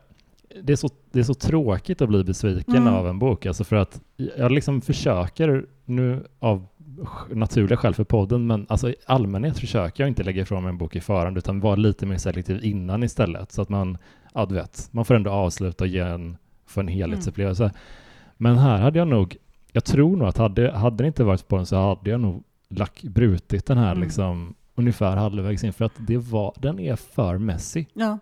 det är, så, det är så tråkigt att bli besviken Mm. av en bok, alltså för att jag liksom försöker nu av naturliga skäl för podden, men alltså i allmänhet försöker jag inte lägga ifrån mig en bok i förhand, utan vara lite mer selektiv innan istället, så att man, ja du vet, man får ändå avsluta och ge en, få en helhetsupplevelse. Men här hade jag nog, jag tror nog att hade, hade det inte varit på den så hade jag nog lack, brutit den här Mm. liksom ungefär halvvägs in, för att det var, den är för messy. Ja.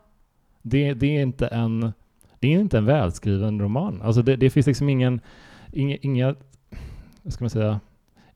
Det, det är inte en det är inte en välskriven roman. Alltså det, det finns liksom ingen, inga, inga, vad ska man säga,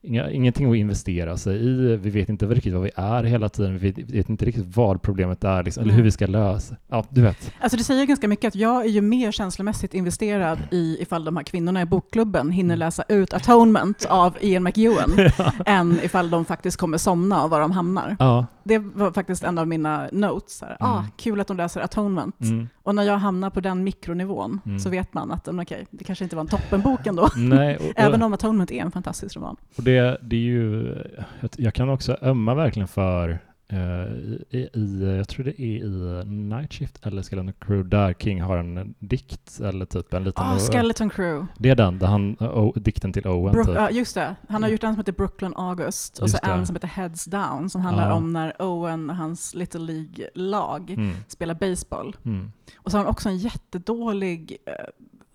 inga, ingenting att investera sig i. Vi vet inte riktigt vad vi är hela tiden. Vi vet, vet inte riktigt vad problemet är, liksom, eller hur vi ska lösa. Ja, du vet. Alltså det säger ganska mycket att jag är ju mer känslomässigt investerad i ifall de här kvinnorna i bokklubben hinner läsa ut Atonement av Ian McEwan, än ifall de faktiskt kommer somna och var de hamnar. Ja. Det var faktiskt en av mina notes. Här, ah, Mm. kul att de läser Atonement. Mm. Och när jag hamnar på den mikronivån Mm. så vet man att okej, det kanske inte var en toppenbok ändå. Nej, och, Även om Atonement är en fantastisk roman. och det, det är ju, jag, kan också ömma verkligen för i, i, jag tror det är i Night Shift eller Skeleton Crew där King har en dikt eller typ en liten Ah, Skeleton Crew. Det är den, där han, oh, dikten till Owen Brook, typ. ja, just det. Han har Mm. gjort en som heter Brooklyn August och så Just det. en som heter Heads Down som handlar Ja. om när Owen och hans Little League-lag Mm, spelar baseball. mm, Och så har han också en jättedålig eh,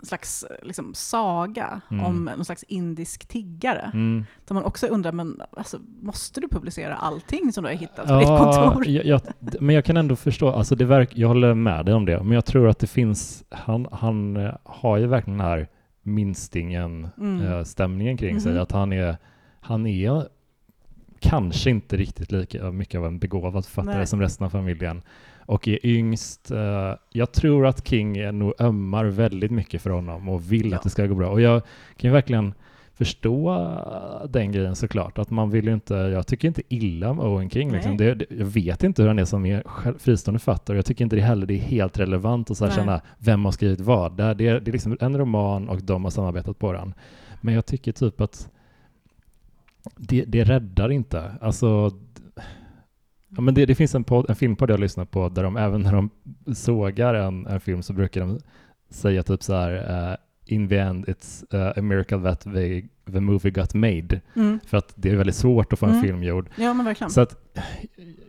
slags eh, liksom, saga Mm. om någon slags indisk tiggare. mm. Där man också undrar, men alltså, måste du publicera allting som du har hittat på ditt kontor? jag, jag, men jag kan ändå förstå, alltså det verk, jag håller med dig om det, men jag tror att det finns, han, han eh, har ju verkligen den här minstingen-stämningen Mm. kring sig, Mhm. att han är, han är kanske inte riktigt lika mycket av en begåvad författare Nej. som resten av familjen och är yngst. eh, jag tror att King nog ömmar väldigt mycket för honom och vill Ja. att det ska gå bra. Och jag kan ju verkligen förstå den grejen såklart. Att man vill inte, jag tycker inte illa om Owen King. Liksom. Det, det, jag vet inte hur han är som är fristående författare. Jag tycker inte det heller det är helt relevant att så här Nej. känna vem har skrivit vad. Det, är- det, det är liksom en roman och de har samarbetat på den. Men jag tycker typ att det, det räddar inte. Alltså, ja, men det, det finns en, podd, en filmpodd jag lyssnar på där de även när de sågar en, en film så brukar de säga typ så här eh, In the end it's uh, a miracle that the, the movie got made. Mm. För att det är väldigt svårt att få en Mm. film gjord. Ja, men verkligen. Så att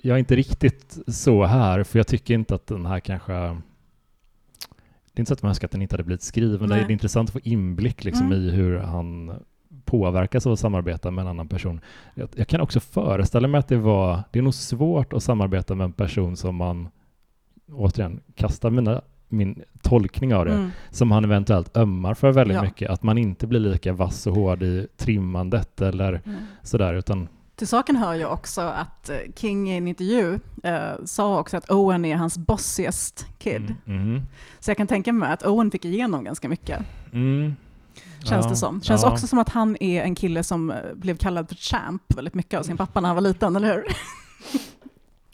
jag är inte riktigt så här, för jag tycker inte att den här kanske... Det är inte så att man önskar att den inte hade blivit skriven. Det är Nej. intressant att få inblick liksom Mm. i hur han påverkas av att samarbeta med en annan person. Jag, jag kan också föreställa mig att det var... Det är nog svårt att samarbeta med en person som man, återigen, kastar mina, min tolkning av det, Mm. som han eventuellt ömmar för väldigt Ja. mycket. Att man inte blir lika vass och hård i trimmandet eller Mm. sådär, utan Till saken hör ju också att eh, King i en intervju eh, sa också att Owen är hans bossiest kid. Mm, mhm. Så jag kan tänka mig att Owen fick igenom ganska mycket, Mm. Känns Ja, det som. Känns ja. också som att han är en kille som eh, blev kallad för champ väldigt mycket av sin pappa när han var liten, eller hur?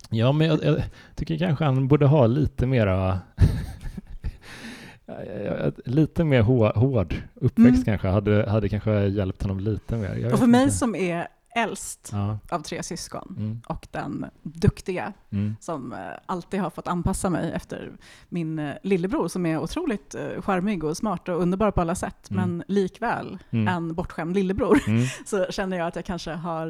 Ja, men jag, jag tycker kanske han borde ha lite mera lite mer hår, hård uppväxt Mm. kanske, hade, hade kanske hjälpt honom lite mer. Jag Och för mig inte. som är äldst Ja. av tre syskon Mm. och den duktiga Mm. som eh, alltid har fått anpassa mig efter min eh, lillebror som är otroligt eh, charmig och smart och underbar på alla sätt, Mm. men likväl Mm. en bortskämd lillebror, Mm. så känner jag att jag kanske har,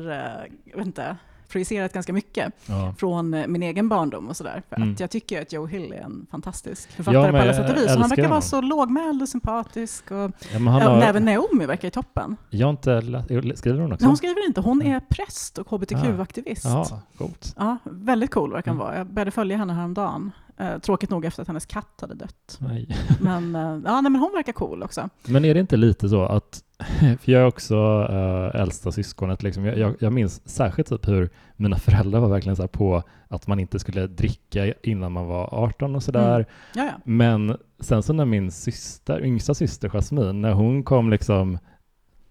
jag vet inte, projicerat ganska mycket Ja. från eh, min egen barndom och sådär. För Mm. att jag tycker att Joe Hill är en fantastisk författare Ja, på alla sätt och vis. Han verkar vara honom. så lågmäld och sympatisk. Och, Ja, men har, och även Naomi verkar i toppen. jag inte skriver hon också? Men hon skriver inte, hon är präst och hbtq-aktivist. Ja, coolt. Ja, väldigt cool verkar hon Mm. vara. Jag började följa henne häromdagen. Eh, tråkigt nog efter att hennes katt hade dött. Nej. Men, eh, ja, nej, men hon verkar cool också. Men är det inte lite så att, för jag är också äh, äldsta syskonet, liksom. jag, jag, jag minns särskilt typ hur mina föräldrar var verkligen så på att man inte skulle dricka innan man var 18 och sådär. Mm. Ja, ja. Men sen så när min syster, yngsta syster Jasmine, när hon kom liksom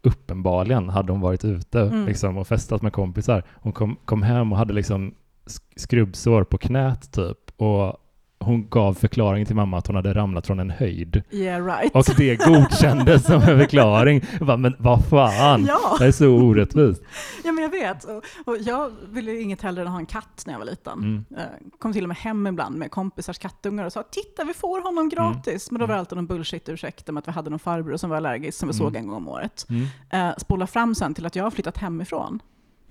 uppenbarligen hade hon varit ute Mm. liksom, och festat med kompisar. Hon kom, kom hem och hade liksom sk- skrubbsår på knät typ och hon gav förklaringen till mamma att hon hade ramlat från en höjd. Yeah right. Och det godkändes som en förklaring. Jag bara, men vad fan, Ja. det är så orättvist. Ja, men jag vet. Och, och jag ville inget hellre än att ha en katt när jag var liten. Mm. Eh, Kom till och med hem ibland med kompisars kattungar och sa titta vi får honom gratis. Men då var det alltid någon bullshit-ursäkt om att vi hade någon farbror som var allergisk som vi såg en gång om året. Mm. Eh, spola fram sen till att jag har flyttat hemifrån.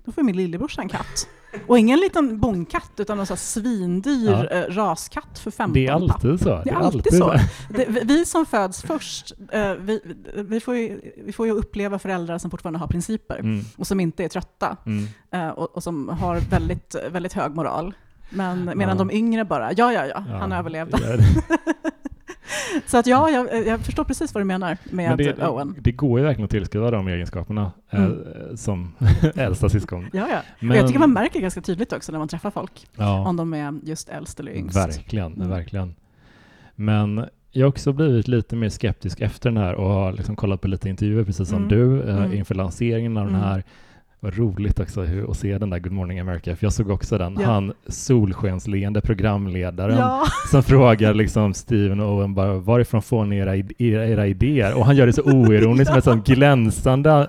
Då får min lillebrorsa en katt. Och ingen liten bondkatt utan en sån svindyr Ja. eh, raskatt för 15 Det är alltid så. Det är alltid så. Det, vi- som föds först, eh, vi, vi, får ju, vi får ju uppleva föräldrar som fortfarande har principer Mm. och som inte är trötta Mm. eh, och, och som har väldigt, väldigt hög moral. Men medan Ja. de yngre bara, ja, ja, ja, han överlevde. Så att ja, jag, jag förstår precis vad du menar med Men det, Owen. det går ju verkligen att tillskriva de egenskaperna eh, Mm. som äldsta syskon. Ja, ja. Men- jag tycker man märker ganska tydligt också när man träffar folk, Ja. om de är just äldst eller yngst. Verkligen, Mm. verkligen. Men jag har också blivit lite mer skeptisk efter den här och har liksom kollat på lite intervjuer, precis som Mm. du, Mm. inför lanseringen av den Mm. här. Vad roligt också hur, att se den där Good Morning America, för jag såg också den. Ja. Han solskensleende programledaren Ja, som frågar liksom Steven och Owen bara, varifrån får ni era, era, era idéer? Och han gör det så oironiskt med sån glänsande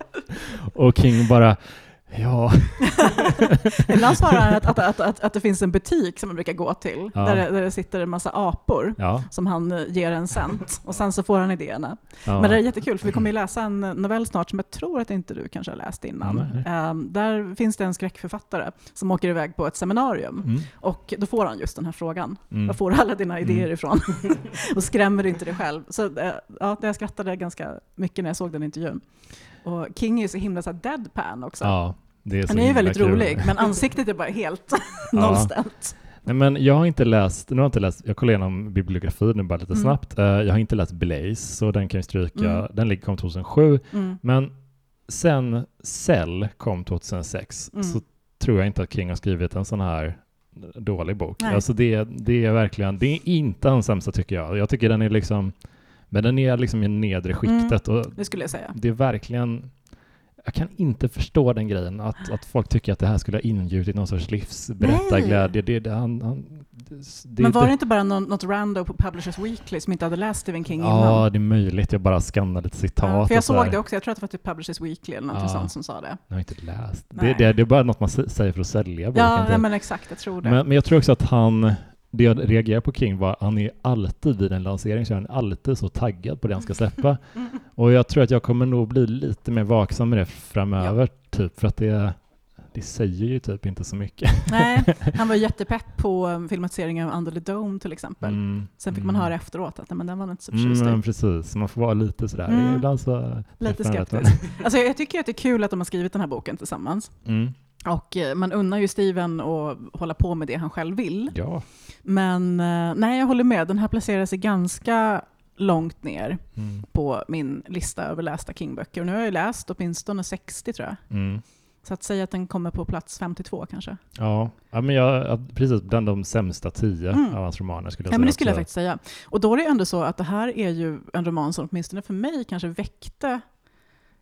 och King bara, ja, ibland svarar han att, att, att, att, det finns en butik som man brukar gå till, Ja. där, det, där det sitter en massa apor ja, som han eh, ger en cent och sen så får han idéerna. ja. Men det är jättekul, för vi kommer ju läsa en novell snart som jag tror att inte du kanske har läst innan. Ehm, där finns det en skräckförfattare som åker iväg på ett seminarium Mm, och då får han just den här frågan. mm. Var får du alla dina idéer Mm. ifrån? och skrämmer du inte dig själv? Så eh, ja, jag skrattade ganska mycket när jag såg den intervjun. Och King är så himla så deadpan också. Ja, det är så Han är ju väldigt kul. rolig, men ansiktet är bara helt nollställt. Nej, men jag har inte läst, nu har jag inte läst, jag kollar igenom bibliografin nu bara lite Mm. snabbt. Eh, jag har inte läst Blaze, så den kan jag stryka. Mm. Den ligger kom 2007. Mm. Men sen Cell kom 2006 Mm. så tror jag inte att King har skrivit en sån här dålig bok. Nej. Alltså det, det är verkligen, det är inte den sämsta tycker jag. Jag tycker den är liksom, men den är liksom i nedre skiktet och Det skulle jag säga. det är verkligen jag kan inte förstå den grejen, att, att folk tycker att det här skulle ha ingjutit någon sorts livsberättarglädje. Det, det, han, han, det, men var det, det inte bara någon, något rando på Publishers Weekly som inte hade läst Stephen King Ja, innan? det är möjligt. Jag bara skannade ett citat. Ja, för jag såg det också, jag tror att det var typ Publishers Weekly eller något Ja. sånt som sa det. Jag har inte läst. Det, det, är bara något man säger för att sälja boken. Ja, typ. ja, men exakt, jag tror det. men, men jag tror också att han, det jag reagerar på King var att han är alltid vid en lansering så är han alltid så taggad på det han ska släppa. Mm. Och jag tror att jag kommer nog bli lite mer vaksam med det framöver, typ, för att det, det säger ju typ inte så mycket. Nej, han var jättepepp på um, filmatiseringen av Under the Dome till exempel. Mm, Sen fick man mm. höra efteråt att men den var inte så Mm, förtjust men precis, man får vara lite sådär. Mm. Ibland så... Lite skeptisk. Alltså, jag tycker att det är kul att de har skrivit den här boken tillsammans. Mm. Och eh, man unnar ju Steven att hålla på med det han själv vill. Ja. Men eh, nej, jag håller med. Den här placerar sig ganska långt ner Mm. på min lista över lästa King-böcker. Och nu har jag ju läst åtminstone 60 tror jag. Mm. Så att säga att den kommer på plats 52 kanske. Ja. ja, men jag, ja, precis bland de sämsta tio Mm. av hans romaner skulle jag Ja, säga. men det skulle jag faktiskt säga. Och då är det ändå så att det här är ju en roman som åtminstone för mig kanske väckte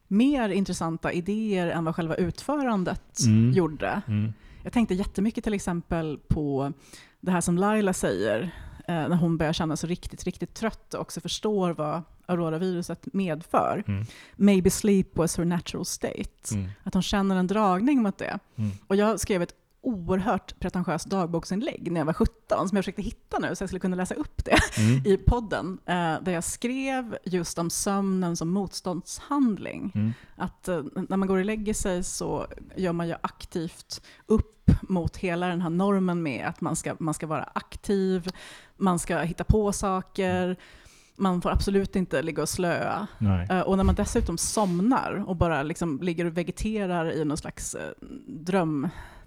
mer intressanta idéer än vad själva utförandet Mm. gjorde. Mm. Jag tänkte jättemycket till exempel på det här som Laila säger, eh, när hon börjar känna sig riktigt, riktigt trött och också förstår vad Aurora-viruset medför. Mm. Maybe sleep was her natural state. Mm. Att hon känner en dragning mot det. Mm. Och jag skrev ett oerhört pretentiöst dagboksinlägg när jag var 17, som jag försökte hitta nu så jag skulle kunna läsa upp det Mm. i podden, eh, där jag skrev just om sömnen som motståndshandling. Mm. Att eh, när man går och lägger sig så gör man ju aktivt upp mot hela den här normen med att man ska, man ska vara aktiv, man ska hitta på saker, man får absolut inte ligga och slöa. Nej. Eh, Och när man dessutom somnar och bara liksom ligger och vegeterar i någon slags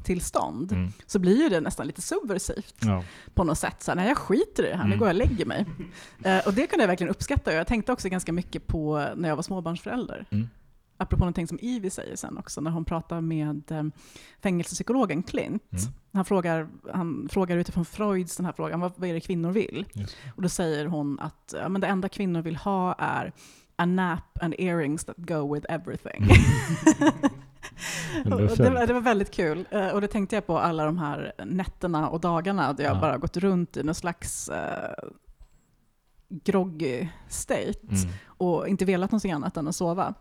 drömtillstånd Mm. så blir ju det nästan lite subversivt Ja. på något sätt. Så här, nej, jag skiter i det här, nu Mm. går jag och lägger mig. Eh, och det kunde jag verkligen uppskatta. Och jag tänkte också ganska mycket på när jag var småbarnsförälder. Mm. Apropå någonting som Ivy säger sen också, när hon pratar med eh, fängelsepsykologen Clint. Mm. Han, frågar, han frågar utifrån Freuds den här frågan, vad, vad är det kvinnor vill? Just. Och då säger hon att ja, men det enda kvinnor vill ha är a nap and earrings that go with everything. Det var det, var, väldigt kul. Eh, Och det tänkte jag på alla de här nätterna och dagarna där jag Ja. bara gått runt i någon slags uh, groggy state Mm. och inte velat någonting annat än att sova.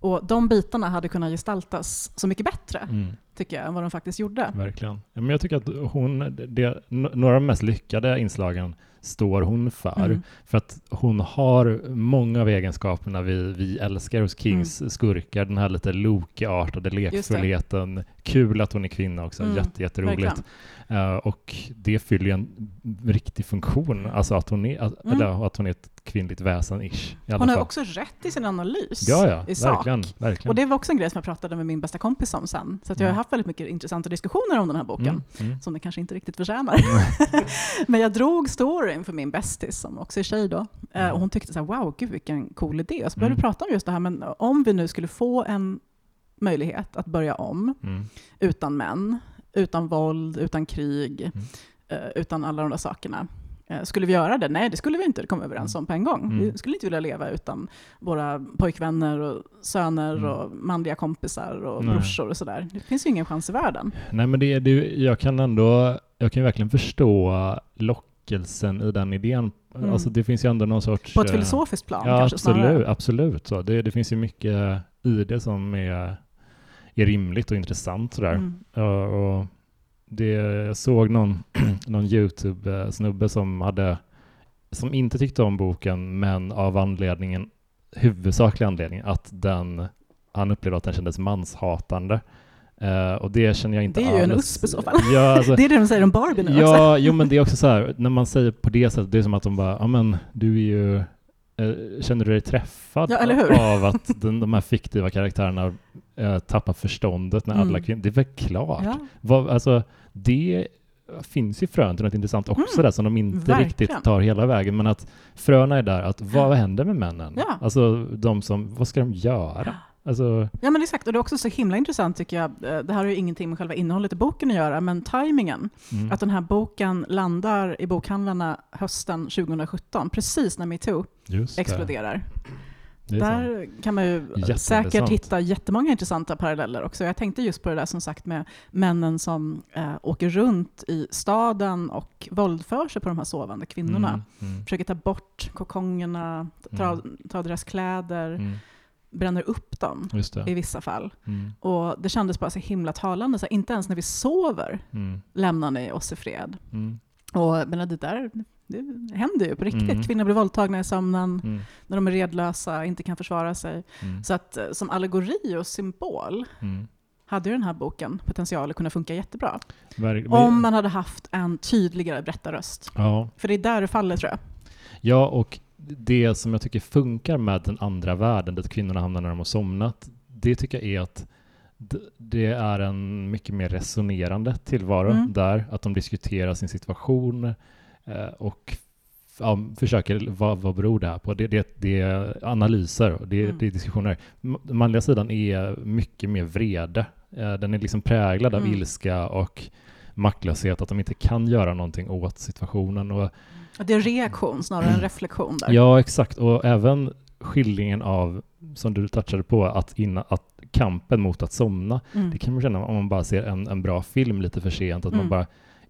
Och de bitarna hade kunnat gestaltas så mycket bättre, Mm. tycker jag, än vad de faktiskt gjorde. Verkligen. Ja, men jag tycker att hon, det, några av de mest lyckade inslagen står hon för. Mm. För att hon har många av egenskaperna vi, vi älskar hos Kings skurkar. Den här lite Loki-artade lekfullheten. Kul att hon är kvinna också. Mm, Jätte, jätteroligt. verkligen. Eh, och det fyller ju en riktig funktion. Alltså att hon är, att, Mm. eller att hon är ett kvinnligt väsen, ish. I alla Hon har också rätt i sin analys Ja, ja. i sak. Verkligen. verkligen. Och det var också en grej som jag pratade med min bästa kompis om sen. Så att jag har Mm. haft väldigt mycket intressanta diskussioner om den här boken. Mm, mm. som det kanske inte riktigt förtjänar. Men jag drog storyn för min bästis, som också är tjej då. Eh, Och hon tyckte så här, wow, gud vilken cool idé. Och så började Mm. vi prata om just det här, men om vi nu skulle få en möjlighet att börja om Mm. utan män, utan våld, utan krig, Mm. eh, utan alla de där sakerna. Eh, Skulle vi göra det? Nej, det skulle vi inte. Det kom vi överens om på en gång. Mm. Vi skulle inte vilja leva utan våra pojkvänner och söner Mm. och manliga kompisar och Nej. brorsor och sådär. Det finns ju ingen chans i världen. Nej men det, det, jag kan ändå, jag kan verkligen förstå lockelsen i den idén. Mm. Alltså det finns ju ändå någon sorts... På ett eh, filosofiskt plan Ja kanske absolut, snarare. absolut. Så. Det, det finns ju mycket i det som är, är rimligt och intressant sådär. Mm. Ja, och det, jag såg någon, någon YouTube-snubbe som hade som inte tyckte om boken men av anledningen, huvudsaklig anledning att den, han upplevde att den kändes manshatande. Eh, och det känner jag inte Det är ju en alls. USP i så fall. Ja, alltså, Det är det de säger om Barbie nu också. Ja, jo men det är också så här, när man säger på det sättet, det är som att de bara, ja men du är ju, eh, känner du dig träffad Ja, av att den, de här fiktiva karaktärerna eh, tappar förståndet när Mm. alla kvinnor, det är väl klart. Ja. Vad, alltså, det finns ju frön till något intressant också Mm, där som de inte verkligen. riktigt tar hela vägen, men att fröna är där, att vad händer med männen? Ja. Alltså de som, vad ska de göra? Alltså, Ja men exakt, och det är också så himla intressant tycker jag. Eh, Det här har ju ingenting med själva innehållet i boken att göra, men tajmingen. mm, Att den här boken landar i bokhandlarna hösten 2017, precis när metoo exploderar. Det är sant. Där kan man ju säkert hitta jättemånga intressanta paralleller också. Jag tänkte just på det där som sagt med männen som eh, åker runt i staden och våldför sig på de här sovande kvinnorna. Mm, mm, Försöker ta bort kokongerna, ta, ta deras kläder, mm, bränner upp dem i vissa fall. Mm, Och det kändes bara så himla talande. Så här, inte ens när vi sover mm, lämnar ni oss i fred. mm, Och menar, det där det händer ju på riktigt. Mm. Kvinnor blir våldtagna i sömnen, mm, när de är redlösa, inte kan försvara sig. mm, Så att eh, som allegori och symbol mm. hade ju den här boken potential att kunna funka jättebra. Verk- Om man hade haft en tydligare berättarröst. Ja. För det är där det faller tror jag. ja, och det som jag tycker funkar med den andra världen, dit kvinnorna hamnar när de har somnat, det tycker jag är att det är en mycket mer resonerande tillvaro Mm. där, att de diskuterar sin situation och ja, försöker, vad, vad beror det här på? Det, det, det är analyser och det, Mm. det är diskussioner. Den manliga sidan är mycket mer vrede. Eh, Den är liksom präglad av Mm. ilska och maktlöshet, att de inte kan göra någonting åt situationen. Och det är reaktion snarare än reflektion där. Ja, exakt. Och även skildringen av, som du touchade på, att, inna, att kampen mot att somna. Mm. Det kan man känna om man bara ser en, en bra film lite för sent. Att man Mm. bara,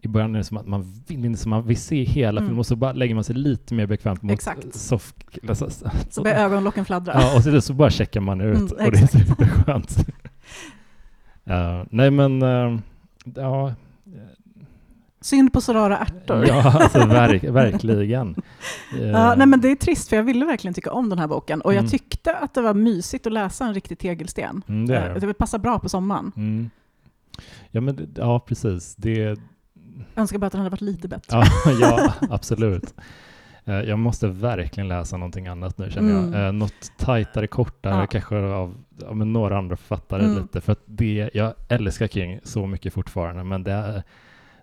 I början är det som att man vill som man vill se hela Mm. filmen och så bara lägger man sig lite mer bekvämt mot Exakt. soft... Alltså, Så börjar ögonlocken fladdra. Ja, och så, så bara checkar man ut Mm, och det är superskönt. uh, nej men, uh, ja, Synd på så rara ärtor. ja alltså verk, verkligen. Eh, Ja, nej men det är trist, för jag ville verkligen tycka om den här boken. Och Mm. jag tyckte att det var mysigt att läsa en riktig tegelsten. mm, det är Eh, det. Passar bra på sommaren. Mm. Ja, men ja, precis. Det, önskar bara att den hade varit lite bättre. ja, ja, absolut. Eh, Jag måste verkligen läsa någonting annat nu känner Mm. jag. Eh, Något tajtare, kortare, Ja. kanske av men några andra författare Mm. lite. För att det, jag älskar King så mycket fortfarande, men det är,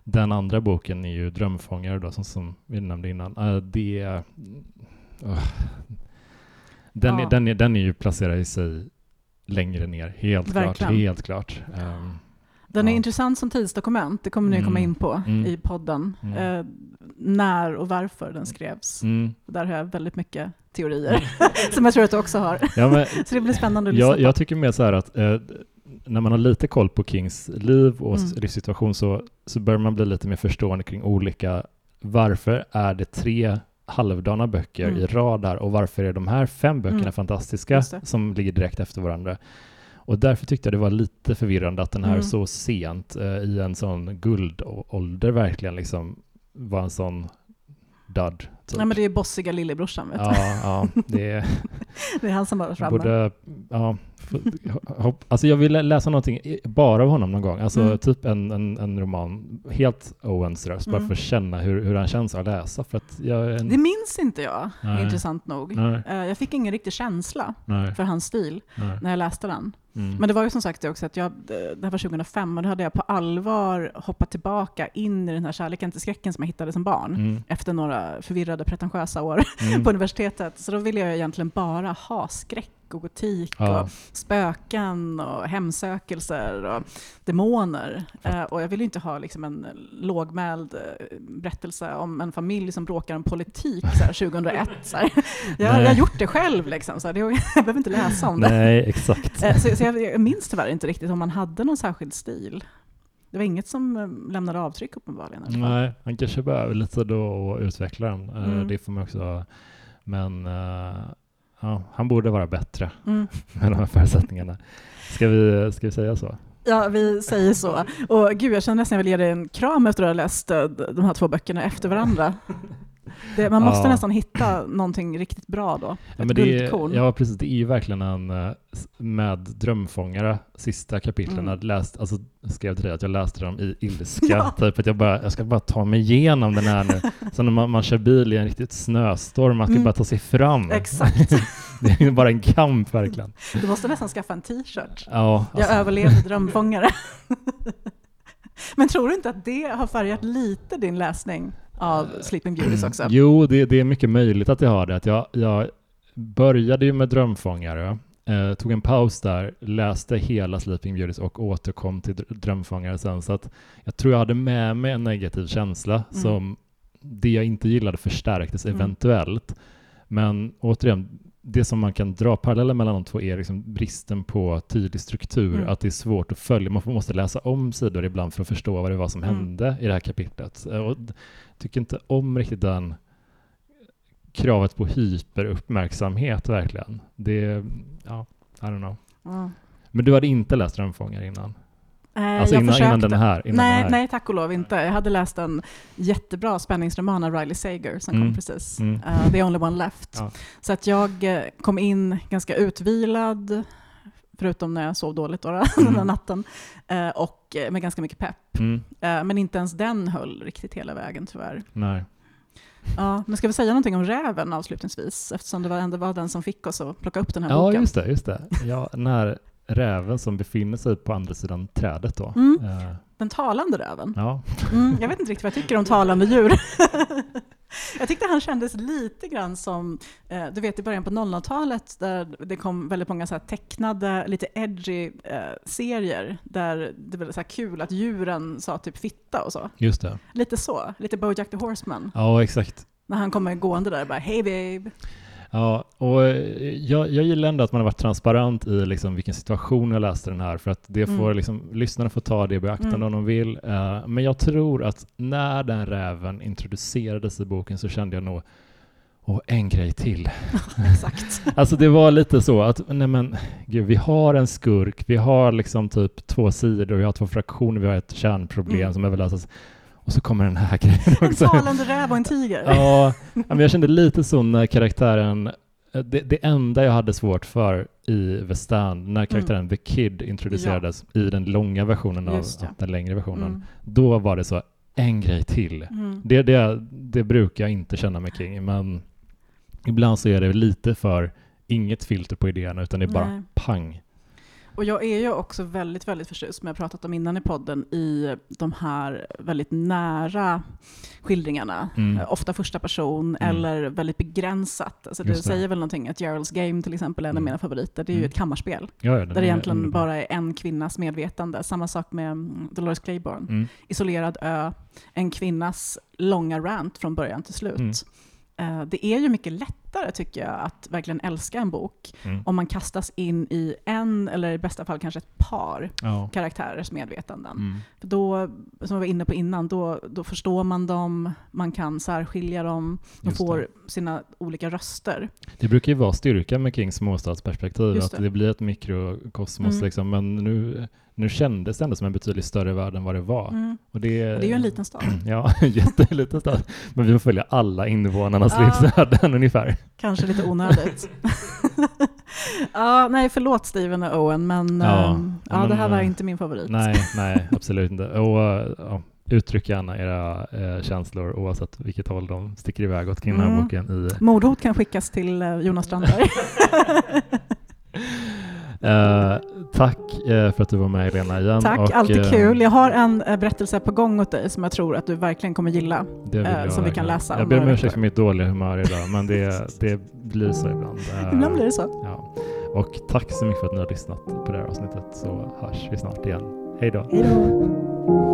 den andra boken är ju Drömfångare då, som, som vi nämnde innan. Eh, Det, uh, den, Ja. är, den, är, den är ju placerad i sig längre ner, helt klart. Verkligen. Helt klart. Ehm, Den är Ja. intressant som tidsdokument, det kommer ni komma Mm. in på Mm. i podden. Mm. Eh, när och varför den skrevs. mm. Där har jag väldigt mycket teorier, som jag tror att du också har. Ja, men Så det blir spännande att lyssna jag, på. jag tycker mer så här att eh, när man har lite koll på Kings liv och Mm. livssituation så, så börjar man bli lite mer förstående kring olika, varför är det tre halvdana böcker Mm. i rad där och varför är de här fem böckerna Mm. fantastiska som ligger direkt efter varandra. Och därför tyckte jag det var lite förvirrande att den här Mm. så sent eh, i en sån guldålder verkligen liksom var en sån dud. Typ. Nej, men det är bossiga lillebrorsan, vet ja, ja, det är Det är han som bara framme. borde, ja, hopp, alltså jag vill läsa någonting bara av honom någon gång, alltså Mm. typ en, en, en roman, helt Owens röst, bara Mm. för att känna hur, hur han känns att läsa, för att jag en, Det minns inte jag, Nej. intressant nog. nej, Eh, Jag fick ingen riktig känsla nej, för hans stil när jag läste den. Mm. Men det var ju som sagt det också att jag, det här var 2005 och då hade jag på allvar hoppat tillbaka in i den här kärleken till skräcken som jag hittade som barn. Mm. Efter några förvirrade pretentiösa år Mm. på universitetet. Så då ville jag egentligen bara ha skräck och gotik Ja. och spöken och hemsökelser och demoner. Eh, och jag ville ju inte ha liksom en lågmäld eh, berättelse om en familj som bråkar om politik så här, 2001. Så här. Jag, jag har gjort det själv, liksom, så här. Jag behöver inte läsa om det. Nej, exakt. Eh, Så, så jag, jag minns tyvärr inte riktigt om man hade någon särskild stil. Det var inget som eh, lämnade avtryck uppenbarligen. Nej, han kanske behöver lite då att utveckla den. Eh, Mm. Det får man också, men eh, ja, han borde vara bättre Mm. med de här förutsättningarna. Ska vi, ska vi säga så? Ja, vi säger så. Och gud, jag känner nästan att jag vill ge dig en kram efter att ha läst eh, de här två böckerna efter varandra. Det, man måste Ja. nästan hitta någonting riktigt bra då. Ja, Ett det är, guldkorn. ja, precis. Det är ju verkligen en eh, med drömfångare, sista kapitlen, Mm. jag läst, alltså, skrev till dig att jag läste dem i ilska. Ja. Typ att jag, bara, jag ska bara ta mig igenom den här nu. Som när man, man kör bil i en riktigt snöstorm, man ska Mm. bara ta sig fram. Exakt. Det är bara en kamp verkligen. Du måste nästan skaffa en t-shirt. Ja, Jag alltså, överlevde drömfångare. Men tror du inte att det har färgat lite din läsning av Sleeping Beauties också? Jo, det, det är mycket möjligt att jag har det. Att jag, jag började ju med Drömfångare, eh, tog en paus där, läste hela Sleeping Beauties och återkom till Dr- Drömfångare sen. Så att jag tror jag hade med mig en negativ känsla Mm. som det jag inte gillade förstärktes Mm. eventuellt. Men återigen, det som man kan dra paralleller mellan de två är liksom bristen på tydlig struktur, Mm. att det är svårt att följa. Man måste läsa om sidor ibland för att förstå vad det var som Mm. hände i det här kapitlet. Och d- tycker inte om riktigt den kravet på hyperuppmärksamhet verkligen. Det, ja, I don't know. Ja. Men du hade inte läst Drömfångare innan? Eh, Alltså jag innan, innan den här? Innan nej, den här. nej, tack och lov inte. Jag hade läst en jättebra spänningsroman av Riley Sager som Mm. kom precis. Mm. Eh, The Only One Left. Ja. Så att jag eh, kom in ganska utvilad, förutom när jag sov dåligt då, då, den här Mm. natten, eh, och med ganska mycket pepp. Mm, Eh, Men inte ens den höll riktigt hela vägen tyvärr. nej. Ja, men ska vi säga någonting om räven avslutningsvis? Eftersom det var, ändå var den som fick oss att plocka upp den här Ja, boken. just det. Just det. Ja, den här räven som befinner sig på andra sidan trädet då. Mm. Eh, Den talande räven. ja. Mm, jag vet inte riktigt vad jag tycker om talande djur. jag tyckte han kändes lite grann som, eh, du vet i början på 00-talet där det kom väldigt många så här tecknade, lite edgy eh, serier där det var så här kul att djuren sa typ fitta och så. Just det. Lite så, lite Bojack the Horseman. Ja, exakt. När han kommer gående där och bara hej babe. Ja, och eh, jag, jag gillar ändå att man har varit transparent i liksom vilken situation jag läste den här, för att det får Mm. liksom, lyssnarna får ta det i beaktande Mm. om de vill. Eh, men jag tror att när den räven introducerades i boken så kände jag nog, och en grej till. Exakt. Alltså det var lite så att, nej men gud, vi har en skurk, vi har liksom typ två sidor, vi har två fraktioner, vi har ett kärnproblem Mm. som behöver lösas. Och så kommer den här grejen En också. talande räv och en tiger. Ja, men jag kände lite så när karaktären, det, det enda jag hade svårt för i The Stand, när karaktären The Kid introducerades i den långa versionen av den längre versionen, Mm. då var det så, en grej till. Mm. Det, det, det brukar jag inte känna mig kring, men ibland så är det lite för inget filter på idéerna, utan det är bara Nej. pang. Och jag är ju också väldigt, väldigt förtjust, som jag pratat om innan i podden, i de här väldigt nära skildringarna. Mm. Eh, Ofta första person Mm. eller väldigt begränsat. Alltså det, Just det. säger väl någonting att Gerald's Game till exempel är en av Mm. mina favoriter. Det är ju Mm. ett kammarspel. Ja, ja, Där det egentligen underbar. bara är en kvinnas medvetande. Samma sak med mm, Dolores Claiborne. Mm. Isolerad ö, en kvinnas långa rant från början till slut. Eh, Det är ju mycket lättare lättare tycker jag att verkligen älska en bok Mm. om man kastas in i en, eller i bästa fall kanske ett par Ja. karaktärers medvetanden. Mm. För då, som vi var inne på innan, då, då förstår man dem, man kan särskilja dem, de får sina olika röster. Det brukar ju vara styrka med Kings småstadsperspektiv, att det. blir ett mikrokosmos Mm. liksom, men nu, nu kändes det ändå som en betydligt större värld än vad det var. Mm. Och det, Och det är ju en liten stad. Ja, jätteliten stad. Men vi får följa alla invånarnas Ja. livsöden ungefär. Kanske lite onödigt. ja, nej, förlåt Steven och Owen, men Ja, ja, ja, men, det här var eh, inte min favorit. Nej, nej, absolut inte. Och, äh, ja, uttryck gärna era eh, känslor oavsett vilket håll de sticker iväg åt kring den här Mm. boken i Mordhot kan skickas till eh, Jonas Strandberg. Eh, tack eh, för att du var med Helena igen. Tack, och, alltid eh, kul. Jag har en berättelse på gång åt dig som jag tror att du verkligen kommer gilla. som vi kan läsa Jag ber om ursäkt för mitt dåliga humör idag, men det, det blir så ibland. Ibland blir det så. Ja. Och tack så mycket för att ni har lyssnat på det här avsnittet så hörs vi snart igen. Hej då! Hej då.